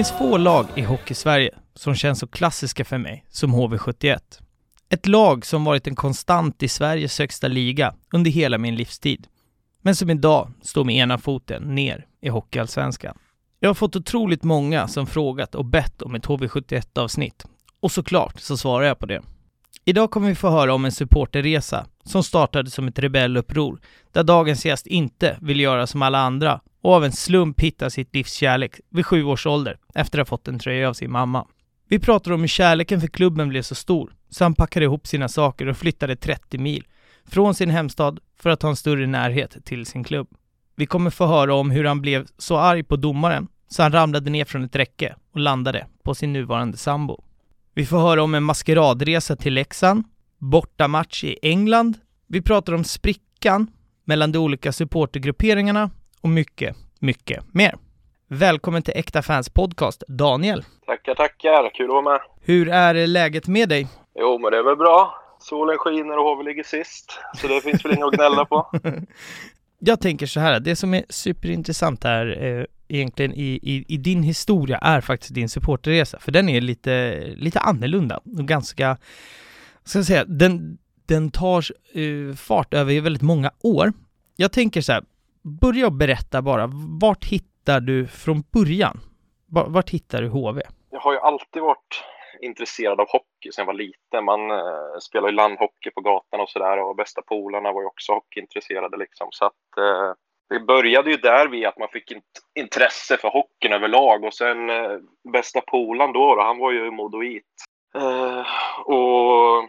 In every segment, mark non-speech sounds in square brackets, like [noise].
Det finns få lag i hockeysverige som känns så klassiska för mig som HV71. Ett lag som varit en konstant i Sveriges högsta liga under hela min livstid, men som idag står med ena foten ner i Hockeyallsvenskan. Jag har fått otroligt många som frågat och bett om ett HV71-avsnitt och såklart så svarar jag på det. Idag kommer vi få höra om en supporterresa som startade som ett rebelluppror där dagens gäst inte vill göra som alla andra och av en slump hitta sitt livs kärlek vid sju års ålder efter att ha fått en tröja av sin mamma. Vi pratar om hur kärleken för klubben blev så stor så han packade ihop sina saker och flyttade 30 mil från sin hemstad för att ha en större närhet till sin klubb. Vi kommer få höra om hur han blev så arg på domaren så han ramlade ner från ett räcke och landade på sin nuvarande sambo. Vi får höra om en maskeradresa till Leksand, bortamatch i England, vi pratar om sprickan mellan de olika supportergrupperingarna och mycket, mycket mer. Välkommen till Äkta Fans Podcast, Daniel. Tackar, tackar. Kul att vara med. Hur är läget med dig? Jo, men det är väl bra. Solen skiner och HV ligger sist, så det finns väl inget att gnälla på. [laughs] Jag tänker så här, det som är superintressant här eh, egentligen i, i, i, din historia är faktiskt din supporterresa, för den är lite, lite annorlunda och ganska, ska jag säga, den, den tar uh, fart över väldigt många år. Jag tänker så här, börja berätta bara, vart hittar du från början? Vart hittar du HV? Jag har ju alltid varit intresserad av hockey sedan jag var liten. Man eh, spelar ju landhockey på gatan och sådär och bästa polarna var ju också hockeyintresserade liksom. Så att eh, det började ju där vid att man fick intresse för hockeyn överlag och sen eh, bästa polaren då, då, han var ju modoit. Eh, och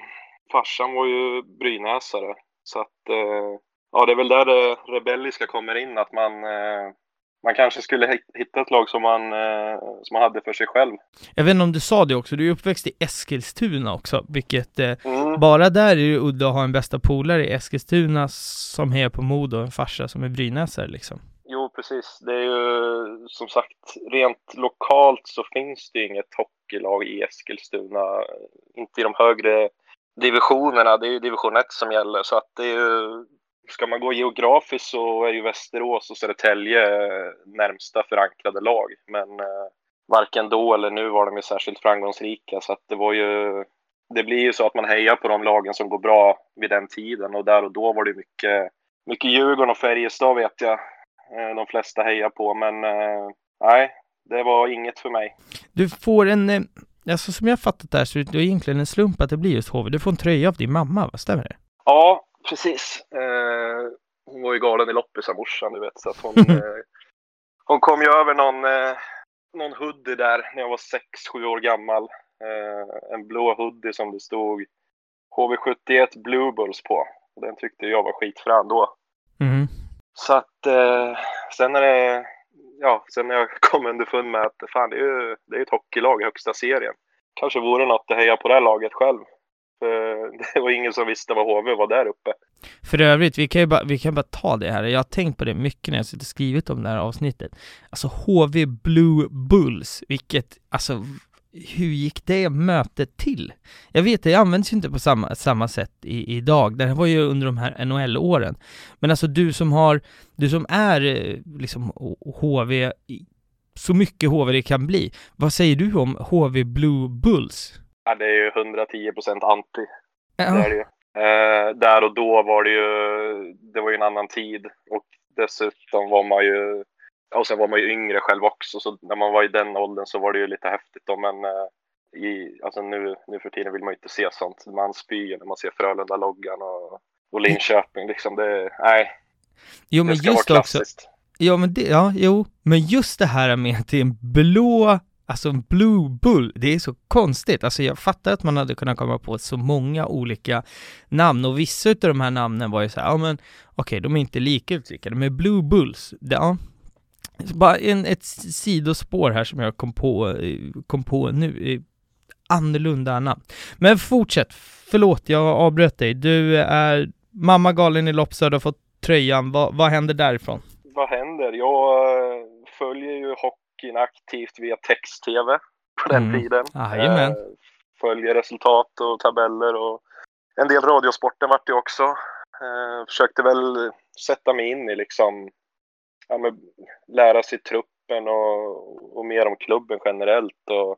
farsan var ju brynäsare. Så att eh, ja, det är väl där det rebelliska kommer in, att man eh, man kanske skulle hitta ett lag som man, eh, som man hade för sig själv. Jag vet inte om du sa det också, du är uppväxt i Eskilstuna också, vilket eh, mm. bara där är det udda att ha en bästa polare i Eskilstuna som hejar på Modo och en farsa som är brynäsare liksom. Jo, precis. Det är ju som sagt, rent lokalt så finns det ju inget hockeylag i Eskilstuna, inte i de högre divisionerna, det är ju division 1 som gäller, så att det är ju ska man gå geografiskt så är ju Västerås och Södertälje närmsta förankrade lag. Men eh, varken då eller nu var de ju särskilt framgångsrika. Så att det var ju... Det blir ju så att man hejar på de lagen som går bra vid den tiden. Och där och då var det mycket, mycket Djurgården och Färjestad vet jag. Eh, de flesta hejar på. Men eh, nej, det var inget för mig. Du får en... Eh, alltså som jag fattat det här så är det egentligen en slump att det blir just HV. Du får en tröja av din mamma, va? Stämmer det? Ja, precis. Eh, hon var ju galen i loppisen, morsan, du vet. Så att hon, [laughs] eh, hon kom ju över någon, eh, någon hoodie där när jag var 6-7 år gammal. Eh, en blå hoodie som det stod HV71 Blue Bulls på. Den tyckte jag var skitfrän då. Mm. Så att eh, sen när det ja, sen när jag [laughs] kom underfund med att fan, det är ju det är ett hockeylag i högsta serien. Kanske vore något att heja på det här laget själv. Eh, [laughs] det var ingen som visste vad HV var där uppe. För övrigt, vi kan ju bara, vi kan bara ta det här. Jag har tänkt på det mycket när jag suttit och skrivit om det här avsnittet. Alltså HV Blue Bulls, vilket, alltså hur gick det mötet till? Jag vet, det används ju inte på samma, samma sätt i, idag, det här var ju under de här NHL-åren. Men alltså du som har, du som är eh, liksom HV, så mycket HV det kan bli. Vad säger du om HV Blue Bulls? Ja, det är ju 110 procent anti. Ja. Det är det ju. Eh, där och då var det ju, det var ju en annan tid och dessutom var man ju, och sen var man ju yngre själv också, så när man var i den åldern så var det ju lite häftigt då, men eh, i, alltså nu, nu för tiden vill man ju inte se sånt. Man spyr när man ser Frölunda-loggan och, och Linköping liksom, det, nej. Jo, men det ska just vara klassiskt. Också. Ja, men det, ja, jo, men just det här med att det är en blå Alltså en Blue Bull, det är så konstigt. Alltså jag fattar att man hade kunnat komma på så många olika namn och vissa av de här namnen var ju så här, ja men okej, okay, de är inte lika utstickade, men Blue Bulls, det, ja. Bara en, ett sidospår här som jag kom på, eh, kom på nu, eh, annorlunda namn. Men fortsätt, förlåt jag avbröt dig. Du är mamma galen i loppsar, du har fått tröjan, vad, vad händer därifrån? Vad händer? Jag eh, följer ju hockey hockeyn aktivt via text-tv på den mm. tiden. Jajamän. Eh, följer resultat och tabeller och en del radiosporten vart det också. Eh, försökte väl sätta mig in i liksom, ja, men, lära sig truppen och, och mer om klubben generellt. Och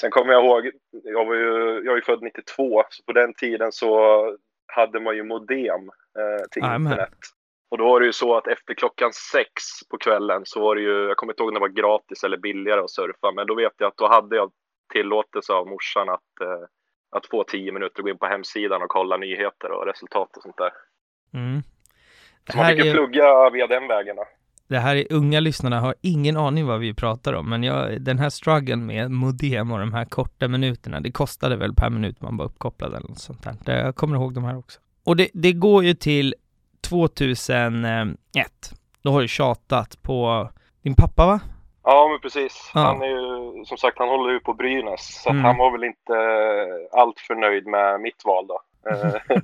sen kommer jag ihåg, jag, var ju, jag är född 92, så på den tiden så hade man ju modem eh, till Amen. internet. Och då var det ju så att efter klockan sex på kvällen så var det ju, jag kommer inte ihåg när det var gratis eller billigare att surfa, men då vet jag att då hade jag tillåtelse av morsan att, eh, att få tio minuter att gå in på hemsidan och kolla nyheter och resultat och sånt där. Mm. Det, Så man här fick ju är, plugga via den vägen. Då. det här är unga lyssnarna har ingen aning vad vi pratar om, men jag, den här struggeln med modem och de här korta minuterna, det kostade väl per minut man var uppkopplad eller något sånt där. Jag kommer ihåg de här också. Och det, det går ju till 2001. Då har du tjatat på din pappa va? Ja, men precis. Ja. Han är ju, som sagt, han håller ju på Brynäs. Så Mm. han var väl inte allt för nöjd med mitt val då. Eh, [laughs]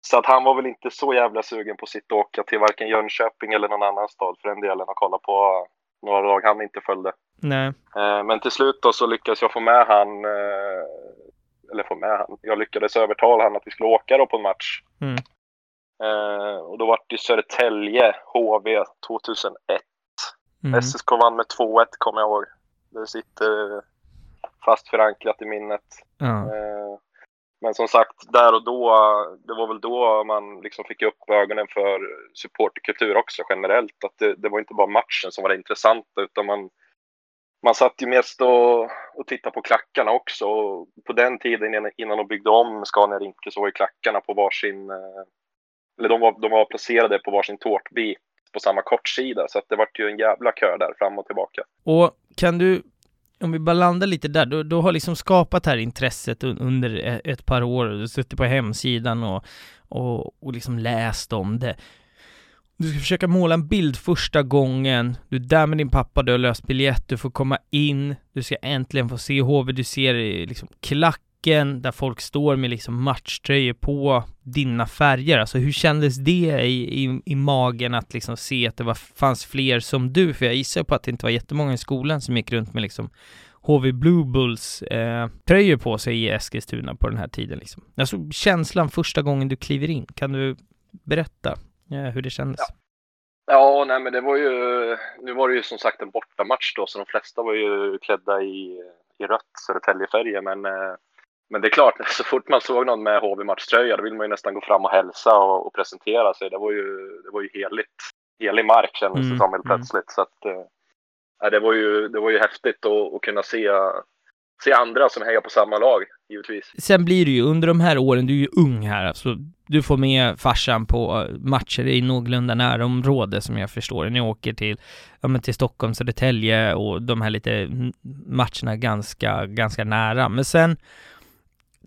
så att han var väl inte så jävla sugen på att sitta och åka till varken Jönköping eller någon annan stad för den delen och kolla på några lag han inte följde. Nej. Eh, Men till slut då så lyckades jag få med han, eh, eller få med han, jag lyckades övertala han att vi skulle åka då på en match. Mm. Eh, och då var det Södertälje, HV 2001. Mm. SSK vann med 2-1 kommer jag ihåg. Det sitter fast förankrat i minnet. Ja. Eh, Men som sagt, där och då, det var väl då man liksom fick upp ögonen för supporterkultur också generellt. Att det, det var inte bara matchen som var det intressanta utan man, man satt ju mest och, och tittade på klackarna också. Och på den tiden innan, innan de byggde om Scania Rinke så var ju klackarna på varsin, eh, eller de var, de var placerade på varsin tårtbit på samma kortsida. Så att det vart ju en jävla kö där fram och tillbaka. Och kan du, om vi bara landar lite där, du, du har liksom skapat det här intresset under e-, ett par år, du har suttit på hemsidan och, och, och liksom läst om det. Du ska försöka måla en bild första gången, du är där med din pappa, du har löst biljett, du får komma in, du ska äntligen få se HV, du ser liksom klack klacken där folk står med liksom matchtröjor på dina färger, alltså hur kändes det i, i, i magen att liksom se att det var, fanns fler som du? För jag gissar på att det inte var jättemånga i skolan som gick runt med liksom HV Blue Bulls eh, tröjor på sig i Eskilstuna på den här tiden liksom. Alltså känslan första gången du kliver in, kan du berätta eh, hur det kändes? Ja, nej men det var ju, nu var det ju som sagt en bortamatch då, så de flesta var ju klädda i, i rött Södertäljefärger, men, eh, men det är klart, [laughs] så fort man såg någon med HV-matchtröja, då vill man ju nästan gå fram och hälsa och, och presentera sig. Det var ju, det var ju heligt, helig mark kändes Mm, det som helt mm. plötsligt. Så att, ja, det var ju, det var ju häftigt att, att kunna se, se andra som hejar på samma lag, givetvis. Sen blir det ju under de här åren, du är ju ung här, alltså du får med farsan på eh, matcher i någorlunda närområde som jag förstår. Ni åker till, ja men till Stockholm, Södertälje och de här lite mm, matcherna ganska, ganska nära. Men sen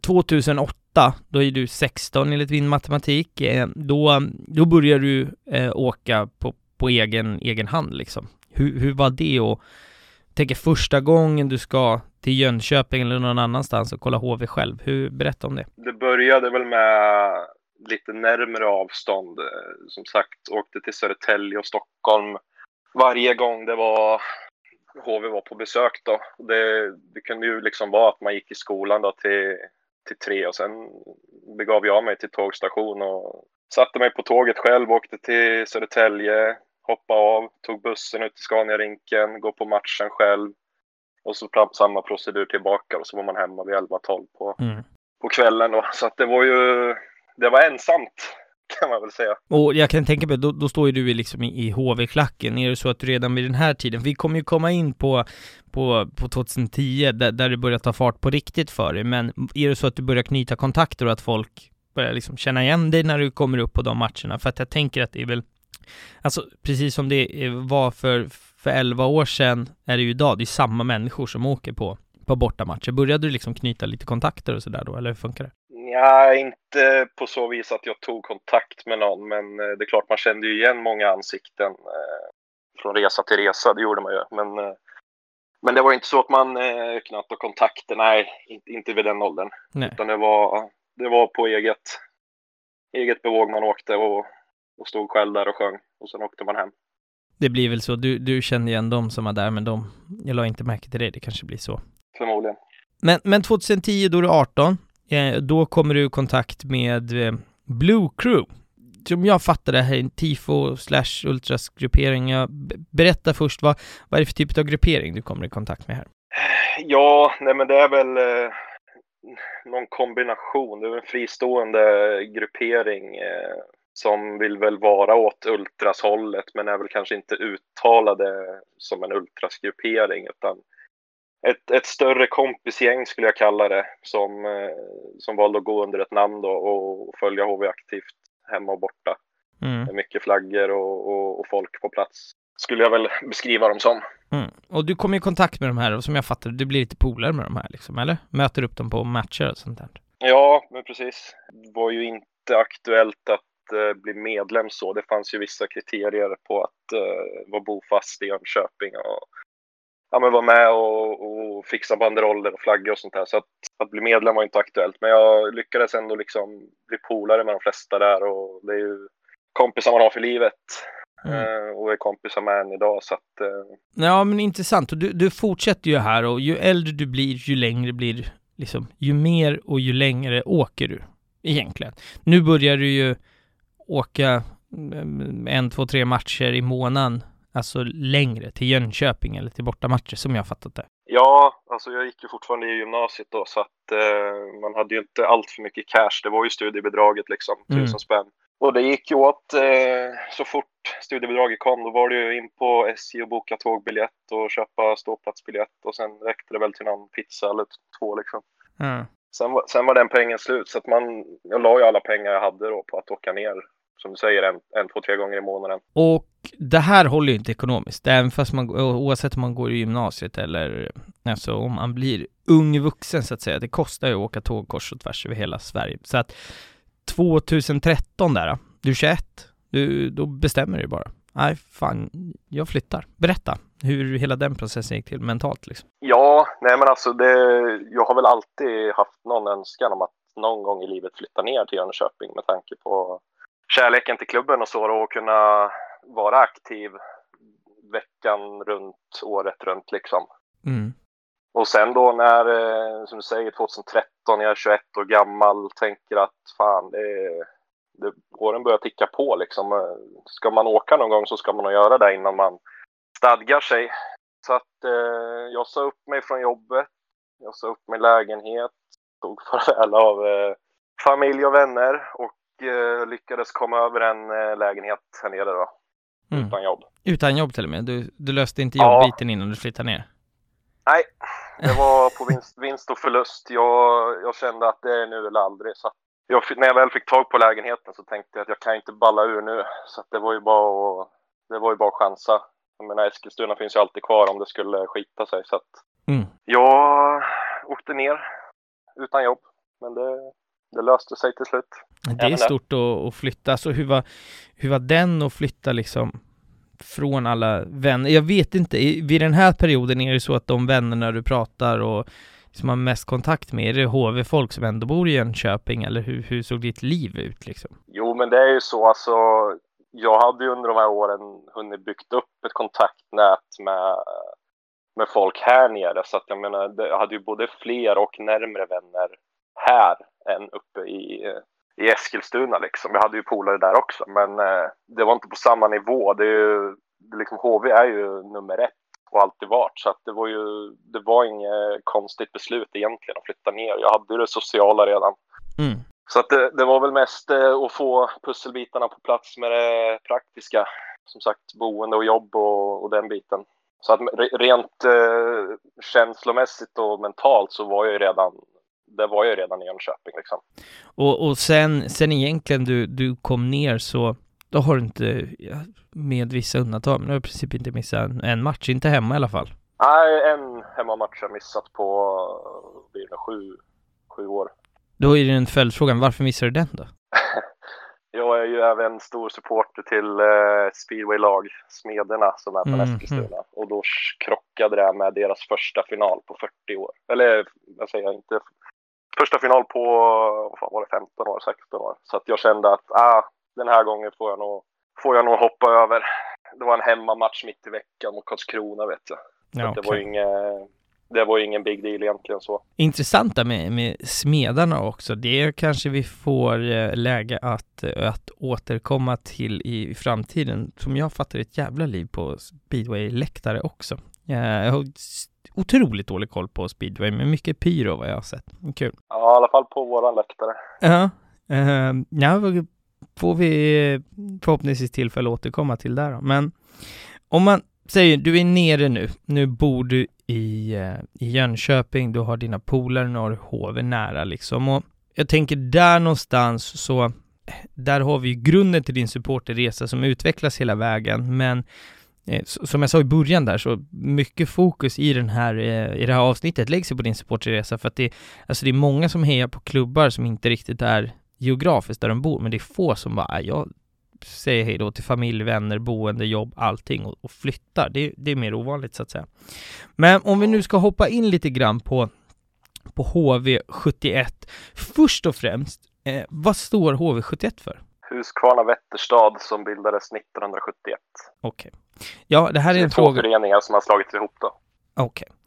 2008, då är du 16 enligt min matematik, eh, då, då börjar du eh, åka på, på egen, egen hand liksom. Hur, hur var det och tänker första gången du ska till Jönköping eller någon annanstans och kolla HV själv. Hur, berätta om det. Det började väl med lite närmare avstånd. Eh, som sagt, åkte till Södertälje och Stockholm varje gång det var HV var på besök då. Det, det kunde ju liksom vara att man gick i skolan då till, till tre och sen begav jag mig till tågstation och satte mig på tåget själv, åkte till Södertälje, hoppade av, tog bussen ut till Scania-rinken, gå på matchen själv och så samma procedur tillbaka och så var man hemma vid 11-12 på, Mm. på kvällen då. Så att det var ju, det var ensamt [laughs] kan man väl säga. Och jag kan tänka mig, då, då står ju du i liksom i, i HV-klacken. Är det så att du redan vid den här tiden, vi kommer ju komma in på, på, på 2010 där, där det börjar ta fart på riktigt för dig, men är det så att du börjar knyta kontakter och att folk börjar liksom känna igen dig när du kommer upp på de matcherna? För att jag tänker att det är väl, alltså precis som det var för, för 11 år sedan är det ju idag, det är samma människor som åker på, på bortamatcher. Började du liksom knyta lite kontakter och sådär då, eller hur funkar det? Ja, inte på så vis att jag tog kontakt med någon, men eh, det är klart man kände ju igen många ansikten eh, från resa till resa, det gjorde man ju. Men, eh, men det var inte så att man knöt kontakter, nej, inte, vid den åldern. Nej. Utan det var, det var på eget, eget bevåg man åkte och, och stod själv där och sjöng och sen åkte man hem. Det blir väl så, du, du kände igen dem som var där, men de, jag la inte märke till det, det kanske blir så. Förmodligen. Men, men 2010, då är du 18, eh, Eh, då kommer du i kontakt med eh, Blue Crew. som jag fattar det här, en tifo slash ultrasgruppering. Berätta först, vad, vad är det för typ av gruppering du kommer i kontakt med här? Eh, ja, nej men det är väl eh, någon kombination. Det är en fristående gruppering eh, som vill väl vara åt ultrashållet men är väl kanske inte uttalade som en ultrasgruppering utan ett, ett större kompisgäng skulle jag kalla det som, eh, som valde att gå under ett namn då och följa HV aktivt hemma och borta. Mm. Mycket flaggor och, och, och, folk på plats skulle jag väl beskriva dem som. Mm. Och du kommer i kontakt med de här och som jag fattar du blir lite polare med de här liksom, eller? Möter upp dem på matcher och sånt där? Ja, men precis. Det var ju inte aktuellt att uh, bli medlem så. Det fanns ju vissa kriterier på att uh, vara bofast i Jönköping och ja, men vara med och, och fixa banderoller och flaggor och sånt där. Så att, att bli medlem var inte aktuellt. Men jag lyckades ändå liksom bli polare med de flesta där och det är ju kompisar man har för livet. Mm. Eh, och är kompisar med än idag så att... Eh... Ja men intressant och du, du fortsätter ju här och ju äldre du blir ju längre blir liksom, ju mer och ju längre åker du egentligen. Nu börjar du ju åka mm, en, två, tre matcher i månaden alltså längre till Jönköping eller till bortamatcher som jag fattat det? Ja, alltså jag gick ju fortfarande i gymnasiet då så att eh, man hade ju inte allt för mycket cash. Det var ju studiebidraget liksom, mm. tusen spänn. Och det gick ju åt eh, så fort studiebidraget kom. Då var det ju in på SJ och boka tågbiljett och köpa ståplatsbiljett och sen räckte det väl till någon pizza eller två liksom. Mm. Sen, sen var den pengen slut så att man, jag la ju alla pengar jag hade då på att åka ner som du säger, en, en, två, tre gånger i månaden. Och det här håller ju inte ekonomiskt, även fast man, oavsett om man går i gymnasiet eller alltså om man blir ung vuxen så att säga. Det kostar ju att åka tåg kors och tvärs över hela Sverige. Så att 2013 där, du är 21, du, då bestämmer du bara. Nej, fan, jag flyttar. Berätta hur hela den processen gick till mentalt liksom. Ja, nej men alltså det, jag har väl alltid haft någon önskan om att någon gång i livet flytta ner till Jönköping med tanke på kärleken till klubben och så då, och kunna vara aktiv veckan runt, året runt liksom. Mm. Och sen då när, eh, som du säger, 2013, jag är 21 år gammal, tänker att fan, det, det, åren börjar ticka på liksom. Ska man åka någon gång så ska man nog göra det innan man stadgar sig. Så att eh, jag sa upp mig från jobbet, jag sa upp min lägenhet, tog farväl av eh, familj och vänner och eh, lyckades komma över en eh, lägenhet här nere då. Mm. Utan jobb. Utan jobb till och med? Du, du löste inte jobbiten ja. innan du flyttade ner? Nej, det var [laughs] på vinst, vinst och förlust. Jag, jag kände att det är nu eller aldrig. Så jag, när jag väl fick tag på lägenheten så tänkte jag att jag kan inte balla ur nu. Så det var ju bara att, det var ju bara att chansa. Jag menar, Eskilstuna finns ju alltid kvar om det skulle skita sig. Så mm. jag åkte ner utan jobb. Men det, det löste sig till slut. Det är stort att, att flytta. Så hur var, hur var den att flytta liksom från alla vänner? Jag vet inte, vid den här perioden är det så att de vännerna du pratar och som har mest kontakt med, är det HV-folk som ändå bor i Jönköping eller hur, hur såg ditt liv ut liksom? Jo, men det är ju så alltså. Jag hade ju under de här åren hunnit byggt upp ett kontaktnät med, med folk här nere så att jag menar, jag hade ju både fler och närmre vänner här än uppe i, i Eskilstuna liksom. Jag hade ju polare där också, men eh, det var inte på samma nivå. Det är ju, liksom, HV är ju nummer ett och alltid varit, så att det var ju, det var inget konstigt beslut egentligen att flytta ner. Jag hade ju det sociala redan. Mm. Så att det, det, var väl mest eh, att få pusselbitarna på plats med det praktiska. Som sagt, boende och jobb och, och den biten. Så att rent eh, känslomässigt och mentalt så var jag ju redan det var ju redan i Jönköping liksom. Och, och sen, sen egentligen du, du kom ner så då har du inte, med vissa undantag, men du har i princip inte missat en, en match, inte hemma i alla fall. Nej, en hemmamatch har jag missat på, blir det sju, sju år. Då är det en följdfrågan, varför missar du den då? [laughs] jag är ju även stor supporter till eh, speedwaylag, Smederna, som är på mm, Eskilstuna. Mm. Och då krockade det med deras första final på 40 år. Eller, jag säger inte första final på, vad fan var det, 15 år, 16 år. Så att jag kände att ah, den här gången får jag, nog, får jag nog hoppa över. Det var en hemmamatch mitt i veckan mot Karlskrona vet jag. Ja, okay. det var inget, det var ingen big deal egentligen så. Intressanta med, med Smedarna också, det kanske vi får eh, läge att, eh, att återkomma till i framtiden. Som jag fattar ett jävla liv på speedway-läktare också. Jag har otroligt dålig koll på speedway, men mycket pyro vad jag har sett. Kul. Ja, i alla fall på våran läktare. Ja, uh, ja får vi förhoppningsvis tillfälle att återkomma till där då. Men om man säger, du är nere nu, nu bor du i, uh, i Jönköping, du har dina polare, nu har du HV nära liksom och jag tänker där någonstans så där har vi grunden till din supporterresa som utvecklas hela vägen, men Eh, som jag sa i början där, så mycket fokus i, den här, eh, i det här avsnittet läggs på din supporterresa för att det, alltså det är många som hejar på klubbar som inte riktigt är geografiskt där de bor, men det är få som bara, jag säger hej då till familj, vänner, boende, jobb, allting och, och flyttar. Det, det är mer ovanligt så att säga. Men om vi nu ska hoppa in lite grann på, på HV71. Först och främst, eh, vad står HV71 för? Huskvarna Vätterstad som bildades 1971. Okej. Okay. Ja, det här är, det är en två fråga... föreningar som har slagits ihop då. Okej. Okay.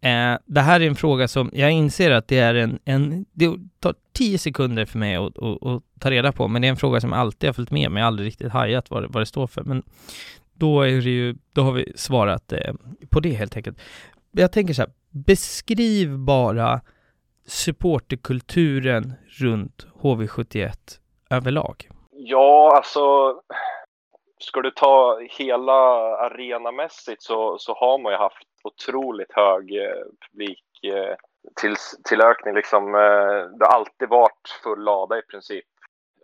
Eh, det här är en fråga som jag inser att det är en, en det tar tio sekunder för mig att, att, att, ta reda på, men det är en fråga som alltid har följt med mig, jag har aldrig riktigt hajat vad det, vad det står för, men då är det ju, då har vi svarat eh, på det helt enkelt. Jag tänker så här, beskriv bara supporterkulturen runt HV71 överlag. Ja, alltså ska du ta hela arenamässigt så, så har man ju haft otroligt hög eh, publik eh, till, tillökning. Liksom, eh, det har alltid varit full lada i princip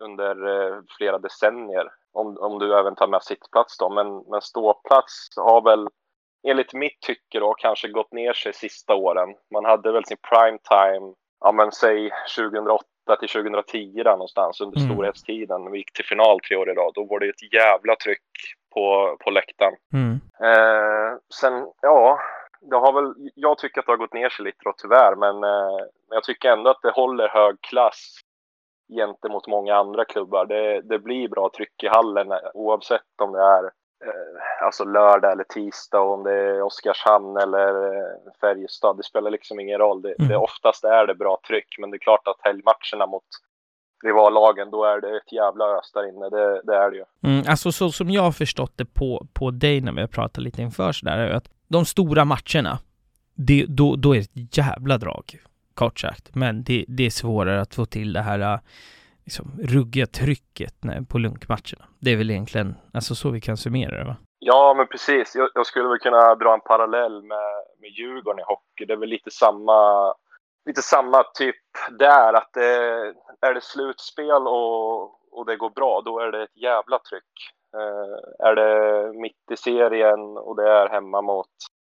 under eh, flera decennier. Om, om du även tar med sittplats då. Men, men ståplats har väl enligt mitt tycke då kanske gått ner sig sista åren. Man hade väl sin prime time, ja men säg 2008 till 2010 där någonstans under mm. storhetstiden. Vi gick till final tre år i rad. Då var det ett jävla tryck på, på läktaren. Mm. Eh, sen, ja, det har väl, jag tycker att det har gått ner sig lite då tyvärr, men eh, jag tycker ändå att det håller hög klass gentemot många andra klubbar. Det, det blir bra tryck i hallen oavsett om det är eh, alltså lördag eller tisdag om det är Oskarshamn eller eh, Färjestad. Det spelar liksom ingen roll. Det, mm. det, oftast är det bra tryck, men det är klart att helgmatcherna mot rivallagen, då är det ett jävla ös där inne. Det, det är det ju. Mm, alltså så som jag har förstått det på, på dig när vi har pratat lite inför sådär, är att de stora matcherna, det, då, då är det ett jävla drag, kort sagt. Men det, det är svårare att få till det här liksom, ruggiga trycket på lunkmatcherna. Det är väl egentligen alltså så vi kan summera det va? Ja, men precis. Jag, jag skulle väl kunna dra en parallell med, med Djurgården i hockey. Det är väl lite samma, lite samma typ där. Att det, är det slutspel och, och det går bra, då är det ett jävla tryck. Eh, är det mitt i serien och det är hemma mot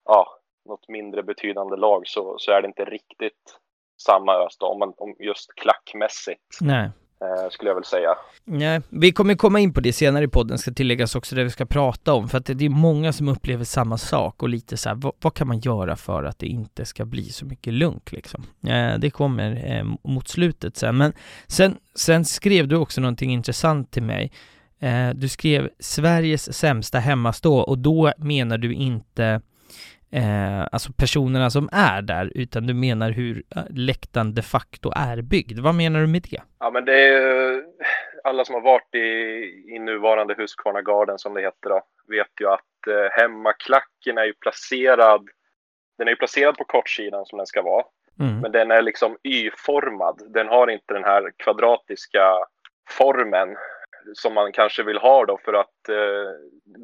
ja, något mindre betydande lag så, så är det inte riktigt samma ös då, om, man, om just klackmässigt. Nej Eh, skulle jag väl säga. Nej, vi kommer komma in på det senare i podden, ska tilläggas också, det vi ska prata om, för att det är många som upplever samma sak och lite så här, vad, vad, kan man göra för att det inte ska bli så mycket lunk liksom? Eh, det kommer eh, mot slutet sen, men sen, sen skrev du också någonting intressant till mig. Eh, du skrev Sveriges sämsta hemmastå och då menar du inte eh, alltså personerna som är där, utan du menar hur eh, läktaren de facto är byggd. Vad menar du med det? Ja, men det är alla som har varit i, i nuvarande Husqvarna Garden som det heter då, vet ju att eh, hemmaklacken är ju placerad, den är ju placerad på kortsidan som den ska vara. Mm. Men den är liksom Y-formad. Den har inte den här kvadratiska formen som man kanske vill ha då för att eh,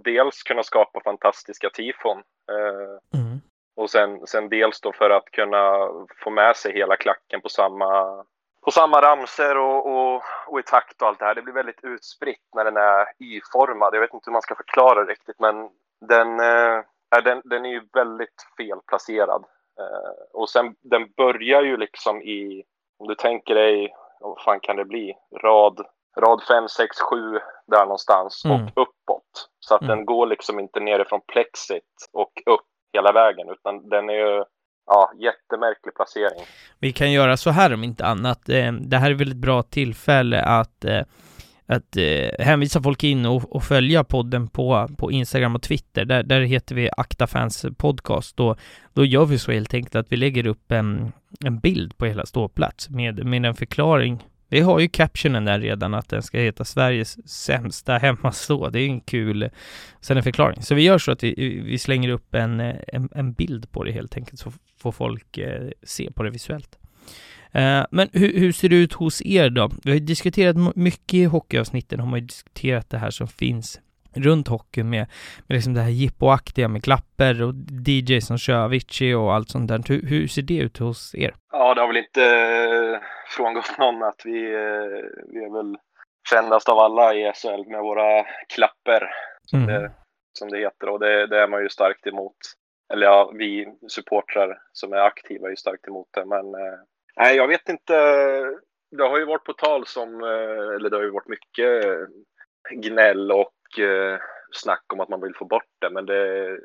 dels kunna skapa fantastiska tifon eh, mm. och sen, sen dels då för att kunna få med sig hela klacken på samma på samma ramser och, och, och, i takt och allt det här. Det blir väldigt utspritt när den är Y-formad. Jag vet inte hur man ska förklara det riktigt, men den, eh, den, den är ju väldigt felplacerad. Eh, och sen den börjar ju liksom i, om du tänker dig, vad fan kan det bli, rad rad 5, 6, 7 där någonstans mm. och uppåt. Så att mm. den går liksom inte nerifrån plexit och upp hela vägen utan den är ju Ja, jättemärklig placering. Vi kan göra så här om inte annat. Eh, det här är väl ett bra tillfälle att, eh, att eh, hänvisa folk in och, och, följa podden på, på Instagram och Twitter. Där, där heter vi Akta Fans Podcast. Då, då gör vi så helt enkelt att vi lägger upp en, en bild på hela ståplats med, med en förklaring vi har ju captionen där redan att den ska heta Sveriges sämsta hemmastå. Det är en kul sen en förklaring. Så vi gör så att vi, vi slänger upp en, eh, en, en, bild på det helt enkelt så får folk eh, se på det visuellt. Eh, men hur, hur, ser det ut hos er då? Vi har ju diskuterat mycket i hockeyavsnitten, har man ju diskuterat det här som finns runt hockeyn med, med liksom det här jippoaktiga med klapper och DJ som kör Avicii och allt sånt där. Hur, hur, ser det ut hos er? Ja, det har väl inte eh, frångått någon att vi, eh, vi är väl kändast av alla i SHL med våra klapper, som, mm. det, som det heter. Och det, det, är man ju starkt emot. Eller ja, vi supportrar som är aktiva är ju starkt emot det. Men eh, nej, jag vet inte. Det har ju varit på tal som, eller det har ju varit mycket gnäll och mycket snack om att man vill få bort det, men det,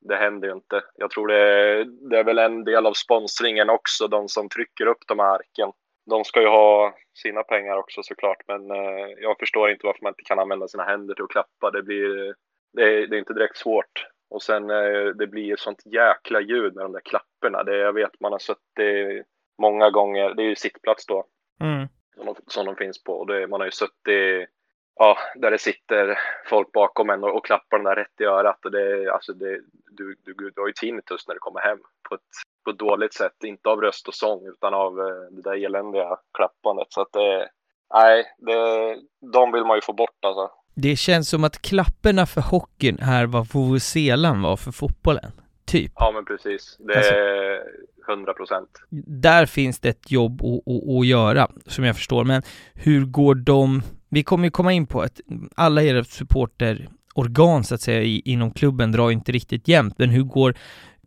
det händer ju inte. Jag tror det, det är väl en del av sponsringen också, de som trycker upp de här arken. De ska ju ha sina pengar också såklart, men eh, jag förstår inte varför man inte kan använda sina händer till att klappa. Det blir, det är, det är inte direkt svårt. Och sen eh, det blir sånt jäkla ljud med de där klapporna. Det, jag vet man har suttit många gånger, det är ju sittplats då, mm. som, de, som de finns på. Det, man har ju suttit ja, där det sitter folk bakom en och, och klappar den där rätt i örat. Och det, alltså det, du, du, du har ju tinnitus när du kommer hem på ett, på ett dåligt sätt. Inte av röst och sång utan av eh, det där eländiga klappandet. Så att det, nej, det, de vill man ju få bort alltså. Det känns som att klapperna för hockeyn är vad vuvuzelan var för fotbollen. Typ. Ja, men precis. Det alltså, är 100 procent. Där finns det ett jobb att, att, att göra, som jag förstår. Men hur går de vi kommer ju komma in på att alla era supporterorgan så att säga i, inom klubben drar inte riktigt jämnt, men hur går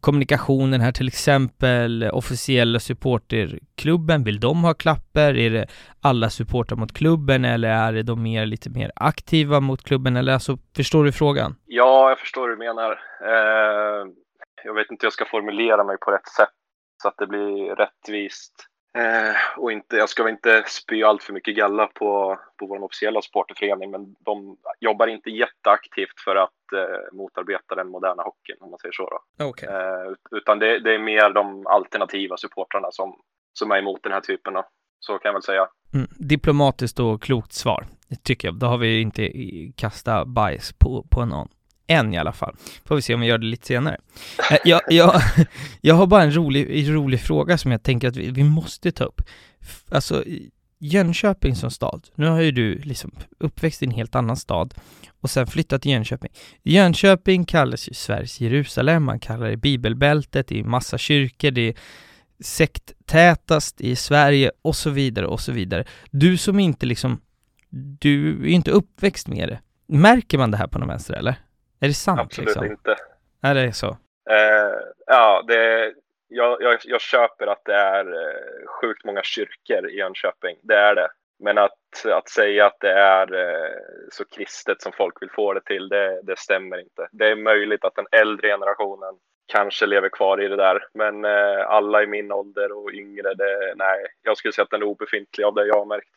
kommunikationen här till exempel, officiella supporterklubben, vill de ha klapper? Är det alla supportrar mot klubben eller är det de mer, lite mer aktiva mot klubben? Eller alltså, förstår du frågan? Ja, jag förstår hur du menar. Eh, jag vet inte hur jag ska formulera mig på rätt sätt så att det blir rättvist. Eh, och inte, jag ska väl inte spy allt för mycket galla på, på vår officiella supporterförening, men de jobbar inte jätteaktivt för att eh, motarbeta den moderna hockeyn, om man säger så. Då. Okay. Eh, utan det, det, är mer de alternativa supportrarna som, som är emot den här typen. Då. Så kan jag väl säga. Mm, diplomatiskt och klokt svar, tycker jag. Då har vi inte kastat bajs på, på någon. Än i alla fall. Får vi se om vi gör det lite senare. Eh, jag, jag, jag har bara en rolig, rolig fråga som jag tänker att vi, vi måste ta upp. Alltså, Jönköping som stad, nu har ju du liksom uppväxt i en helt annan stad och sen flyttat till Jönköping. Jönköping kallas ju Sveriges Jerusalem, man kallar det bibelbältet, det är massa kyrkor, det är sekttätast i Sverige och så vidare och så vidare. Du som inte liksom, du är inte uppväxt med det. Märker man det här på någon vänster eller? Är det sant? Absolut liksom? inte. Är det så? Eh, ja, det, jag, jag, jag, köper att det är eh, sjukt många kyrkor i Jönköping. Det är det. Men att, att säga att det är eh, så kristet som folk vill få det till, det, det stämmer inte. Det är möjligt att den äldre generationen kanske lever kvar i det där. Men eh, alla i min ålder och yngre, det, nej, jag skulle säga att den är obefintlig av det jag har märkt.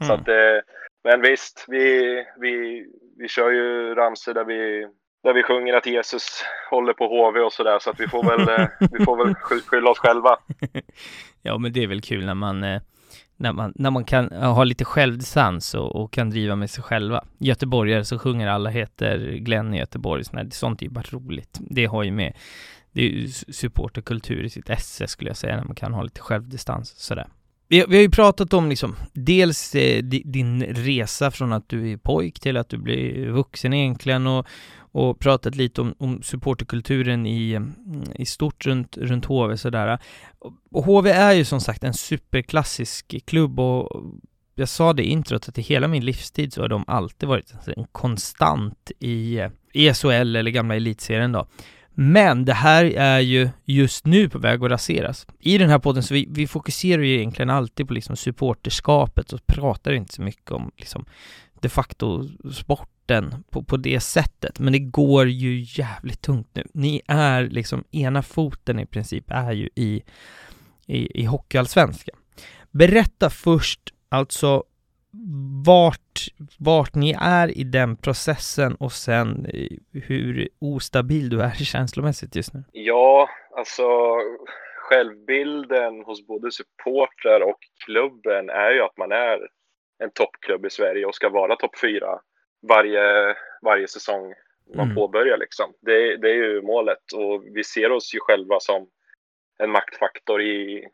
Mm. Så att, eh, men visst, vi, vi, vi kör ju ramsor där vi där vi sjunger att Jesus håller på HV och sådär så att vi får väl, eh, vi får väl skylla oss själva. [laughs] ja men det är väl kul när man eh, när man, när man kan eh, ha lite självdistans och, och kan driva med sig själva. Göteborgare så sjunger alla heter Glenn i Göteborg, sånt är ju bara roligt. Det har ju med, det är ju supporterkultur i sitt esse skulle jag säga, när man kan ha lite självdistans sådär. Vi, vi har ju pratat om liksom, dels eh, din resa från att du är pojk till att du blir vuxen egentligen och, och pratat lite om, om supporterkulturen i, i stort runt, runt HV sådär. Och HV är ju som sagt en superklassisk klubb och jag sa det i introt att i hela min livstid så har de alltid varit en konstant i, i SHL eller gamla elitserien då. Men det här är ju just nu på väg att raseras. I den här podden så vi, vi fokuserar ju egentligen alltid på liksom supporterskapet och pratar inte så mycket om liksom de facto sport sporten på, på det sättet. Men det går ju jävligt tungt nu. Ni är liksom, ena foten i princip är ju i, i, i hockeyallsvenskan. Berätta först, alltså vart, vart ni är i den processen och sen eh, hur ostabil du är [laughs] känslomässigt just nu? Ja, alltså självbilden hos både supportrar och klubben är ju att man är en toppklubb i Sverige och ska vara topp fyra varje, varje säsong man mm. påbörjar liksom. Det, det är ju målet och vi ser oss ju själva som en maktfaktor i,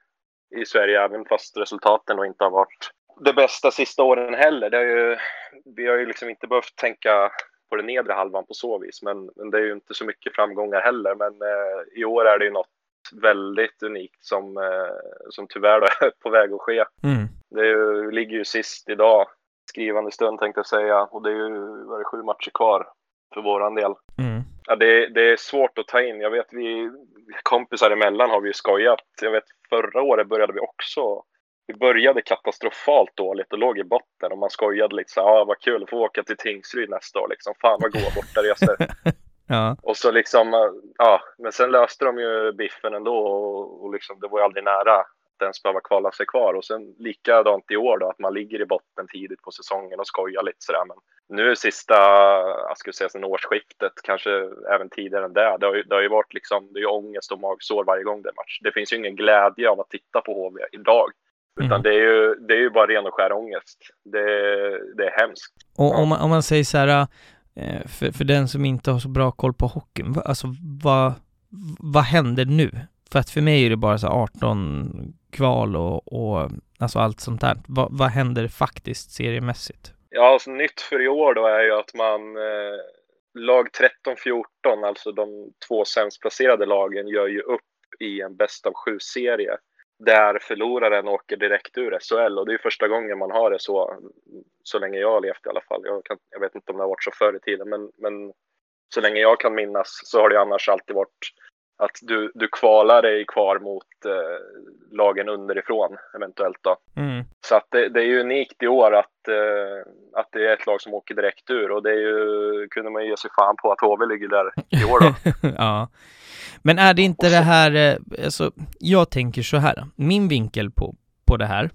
i Sverige även fast resultaten då inte har varit det bästa sista åren heller. Det är ju, vi har ju liksom inte behövt tänka på den nedre halvan på så vis, men, men det är ju inte så mycket framgångar heller. Men eh, i år är det ju något väldigt unikt som, eh, som tyvärr [laughs] är på väg att ske. Mm. Det ju, ligger ju sist idag, skrivande stund tänkte jag säga, och det är ju var det sju matcher kvar för våran del. Mm. Ja, det, det, är svårt att ta in. Jag vet vi kompisar emellan har vi ju skojat. Jag vet förra året började vi också vi började katastrofalt dåligt och låg i botten och man skojade lite så ah, vad kul att få åka till Tingsryd nästa år liksom. Fan vad goda bortaresor. [laughs] ja. Och så liksom, ja, men sen löste de ju biffen ändå och, och liksom, det var ju aldrig nära ens behöva kvala sig kvar. Och sen likadant i år då, att man ligger i botten tidigt på säsongen och skojar lite sådär. Men nu sista, jag skulle säga sen årsskiftet, kanske även tidigare än det, det har ju, det har ju varit liksom, det är ju ångest och magsår varje gång det är match. Det finns ju ingen glädje av att titta på HV idag. Utan mm. det, är ju, det är ju bara ren och skär ångest. Det, det är hemskt. Och om, man, om man säger så här, eh, för, för den som inte har så bra koll på hockeyn, alltså vad, vad händer nu? För att för mig är det bara så 18 kval och, och alltså allt sånt där. Va, vad händer faktiskt seriemässigt? Ja, alltså nytt för i år då är ju att man eh, lag 13-14, alltså de två sämst placerade lagen, gör ju upp i en bäst av sju-serie där förloraren åker direkt ur SHL och det är första gången man har det så, så länge jag har levt i alla fall. Jag, kan, jag vet inte om det har varit så förr i tiden, men, men så länge jag kan minnas så har det annars alltid varit att du, du kvalar dig kvar mot eh, lagen underifrån eventuellt då. Mm. Så att det, det, är ju unikt i år att, eh, att det är ett lag som åker direkt ur och det är ju, kunde man ju ge sig fan på att HV ligger där i år då. [laughs] ja. Men är det inte det här, eh, alltså, jag tänker så här, min vinkel på, på det här,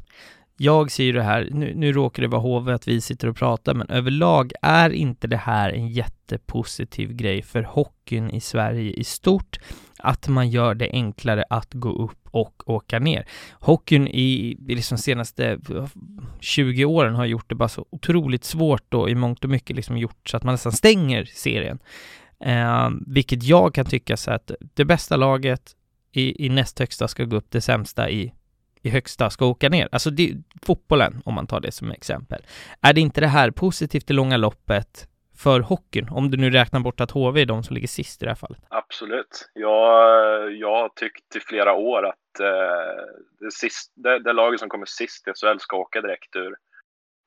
jag ser ju det här, nu, nu råkar det vara HV att vi sitter och pratar, men överlag är inte det här en jättepositiv grej för hockeyn i Sverige i stort, att man gör det enklare att gå upp och åka ner. Hockeyn i, i liksom senaste 20 åren har gjort det bara så otroligt svårt och i mångt och mycket liksom gjort så att man nästan stänger serien. Eh, vilket jag kan tycka så att det bästa laget i, i näst högsta ska gå upp, det sämsta i, i högsta ska åka ner. Alltså det, fotbollen, om man tar det som exempel. Är det inte det här positivt i långa loppet för hockeyn? Om du nu räknar bort att HV är de som ligger sist i det här fallet. Absolut. Jag, jag har tyckt i flera år att eh, det, sist, det, det laget som kommer sist i SHL ska åka direkt ur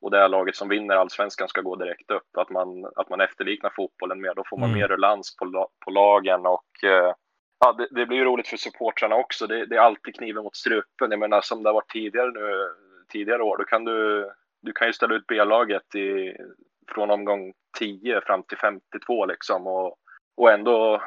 och det laget som vinner allsvenskan ska gå direkt upp. Att man, att man efterliknar fotbollen mer. Då får man mm. mer ruljans på, på lagen och eh, ja, det, det, blir ju roligt för supportrarna också. Det, det, är alltid kniven mot strupen. Jag menar som det har varit tidigare nu, tidigare år. Då kan du, du kan ju ställa ut B-laget i, från omgång 10 fram till 52 liksom och, och ändå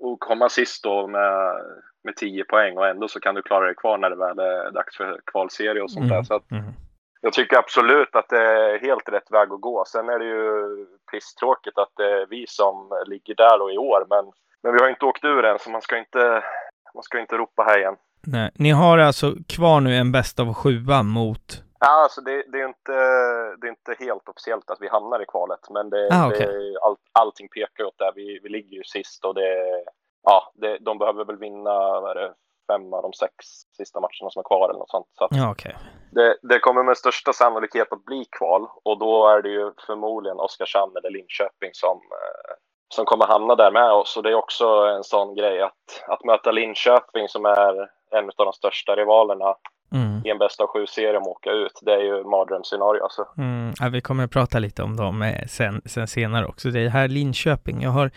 och komma sist då med, med 10 poäng och ändå så kan du klara dig kvar när det väl är dags för kvalserie och sånt mm. där. Så att, mm jag tycker absolut att det är helt rätt väg att gå. Sen är det ju pisstråkigt att det är vi som ligger där och i år, men, men vi har inte åkt ur än, så man ska inte, man ska inte ropa här igen. Nej, ni har alltså kvar nu en bäst av sjua mot? Ja, alltså det, det, är inte, det är inte helt officiellt att vi hamnar i kvalet, men det, ah, okay. det, all, allting pekar åt det. Vi, vi ligger ju sist och det, ja, det, de behöver väl vinna, vad är det, fem av de sex sista matcherna som är kvar eller något sånt. Så ja, okay. det, det, kommer med största sannolikhet att bli kval och då är det ju förmodligen Oskarshamn eller Linköping som, eh, som kommer hamna där med oss. Och det är också en sån grej att, att möta Linköping som är en av de största rivalerna mm. i en bästa av sju-serie och åka ut. Det är ju mardrömsscenario alltså. Mm. Ja, vi kommer att prata lite om dem eh, sen, sen senare också. Det är här Linköping, jag har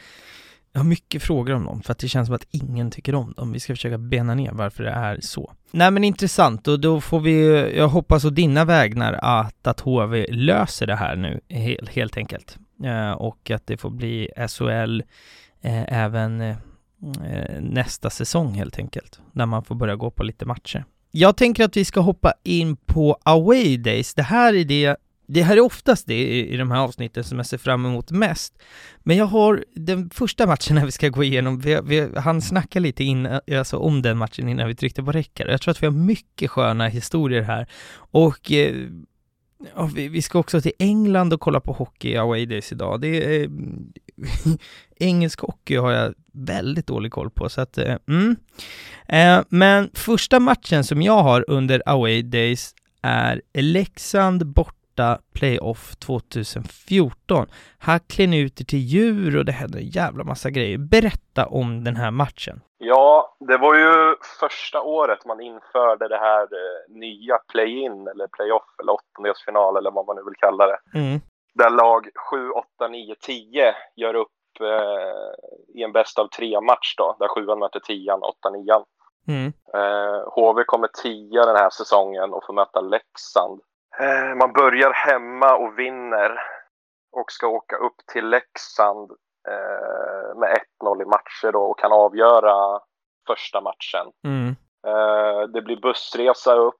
jag har mycket frågor om dem, för att det känns som att ingen tycker om dem. Vi ska försöka bena ner varför det är så. Nej men intressant, och då får vi, jag hoppas å dina vägnar att, att HV löser det här nu, helt, helt enkelt. Eh, och att det får bli SHL eh, även eh, nästa säsong helt enkelt, när man får börja gå på lite matcher. Jag tänker att vi ska hoppa in på Away Days. Det här är det det här är oftast det i, i de här avsnitten som jag ser fram emot mest. Men jag har den första matchen när vi ska gå igenom, vi, vi han snackade lite in, alltså om den matchen innan vi tryckte på räckare. Jag tror att vi har mycket sköna historier här. Och eh, Ja, vi, vi, ska också till England och kolla på hockey away days idag. Det är, eh, [laughs] engelsk hockey har jag väldigt dålig koll på, så att, eh, mm. Eh, men första matchen som jag har under away days är Leksand borta playoff 2014. Här klär ni ut er till djur och det händer en jävla massa grejer. Berätta om den här matchen. Ja, det var ju första året man införde det här eh, nya play-in eller play-off eller åttondelsfinal eller vad man nu vill kalla det. Mm. Där lag 7, 8, 9, 10 gör upp eh, i en bäst av tre match då, där sjuan möter tian, åtta, nian. Mm. Eh, HV kommer tia den här säsongen och får möta Leksand. Eh, man börjar hemma och vinner och ska åka upp till Leksand eh, med 1-0 i matcher då och kan avgöra första matchen. Mm. Eh, det blir bussresa upp.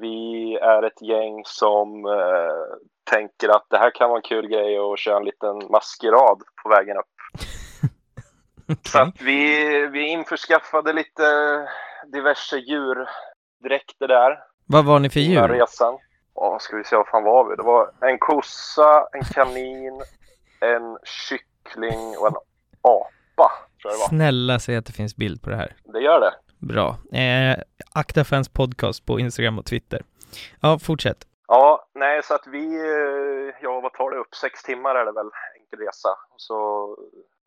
Vi är ett gäng som tänker att det här kan vara en kul grej att köra en liten maskerad på vägen upp. [laughs] okay. Så att vi, vi införskaffade lite diverse djurdräkter där. Vad var ni för djur? Resan. Ja, ska vi se, vad fan var vi? Det var en kossa, en kanin, en kyckling och en apa. Tror jag det var. Snälla säg att det finns bild på det här. Det gör det. Bra. Eh, Akta Fans Podcast på Instagram och Twitter. Ja, fortsätt. Ja, nej, så att vi, eh, ja, vad tar det upp? Sex timmar är det väl, enkel resa. Och så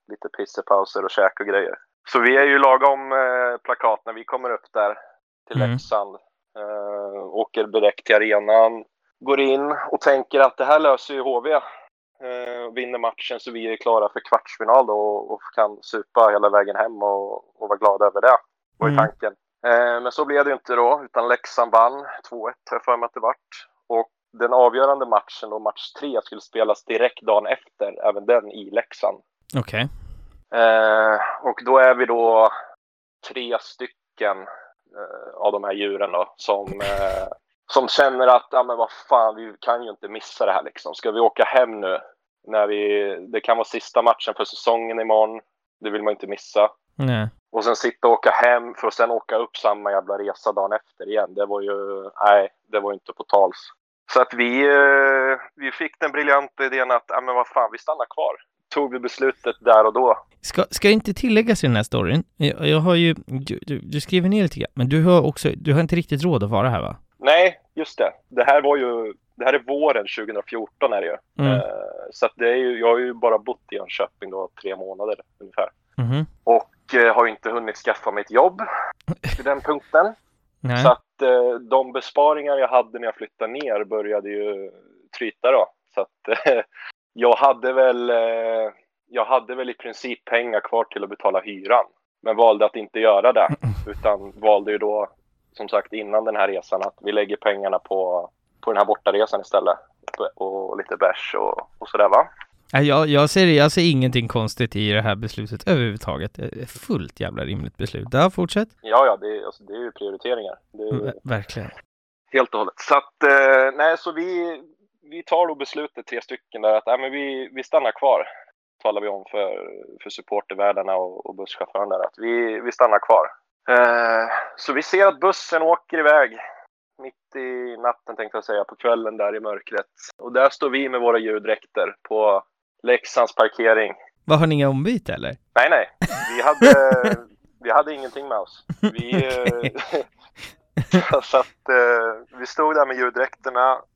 lite pissepauser och käk och grejer. Så vi är ju lagom eh, plakat när vi kommer upp där till mm. Leksand. Eh, åker direkt till arenan, går in och tänker att det här löser ju HV. Eh, vinner matchen så vi är klara för kvartsfinal då och, och kan supa hela vägen hem och, och vara glada över det. var mm. tanken. Eh, men så blev det inte då, utan Leksand vann 2-1 har jag för mig att det vart. Och den avgörande matchen, då match tre, skulle spelas direkt dagen efter, även den i Leksand. Okej. Okay. Eh, och då är vi då tre stycken av de här djuren då, som, eh, som känner att, ja men vad fan, vi kan ju inte missa det här liksom. Ska vi åka hem nu? När vi, det kan vara sista matchen för säsongen imorgon. Det vill man inte missa. Nej. Och sen sitta och åka hem för att sen åka upp samma jävla resa dagen efter igen. Det var ju, nej, det var inte på tals. Så att vi, eh, vi fick den briljanta idén att, ja men vad fan, vi stannar kvar. Tog vi beslutet där och då. Ska, ska inte tilläggas i den här storyn, jag, jag har ju, du, du, du, skriver ner lite grann, men du har också, du har inte riktigt råd att vara här va? Nej, just det. Det här var ju, det här är våren 2014 är det ju. Mm. Uh, så att det är ju, jag har ju bara bott i Jönköping då tre månader ungefär. Mm. Och uh, har inte hunnit skaffa mig ett jobb [laughs] vid den punkten. Nej. Så att uh, de besparingar jag hade när jag flyttade ner började ju tryta då. Så att [laughs] jag hade väl, jag hade väl i princip pengar kvar till att betala hyran. Men valde att inte göra det. [laughs] Utan valde ju då som sagt innan den här resan att vi lägger pengarna på, på den här bortaresan istället. Och lite bärs och, och sådär va. Jag, jag, ser, jag ser ingenting konstigt i det här beslutet överhuvudtaget. Det är fullt jävla rimligt beslut. Ja, fortsätt. Ja, ja, det är, alltså, det är ju prioriteringar. Är ju... Verkligen. Helt och hållet. Så att, eh, nej, så vi, vi tar då beslutet, tre stycken, där att äh, men vi, vi stannar kvar. Talar vi om för, för supportervärdarna och, och busschauffören där, att vi, vi stannar kvar. Eh, så vi ser att bussen åker iväg mitt i natten tänkte jag säga, på kvällen där i mörkret. Och där står vi med våra ljuddräkter på Leksands parkering. Vad har ni inga ombyte eller? Nej, nej. Vi hade, [laughs] vi hade ingenting med oss. Vi, [laughs] eh, [laughs] så att, eh, vi stod där med ljuddräkterna och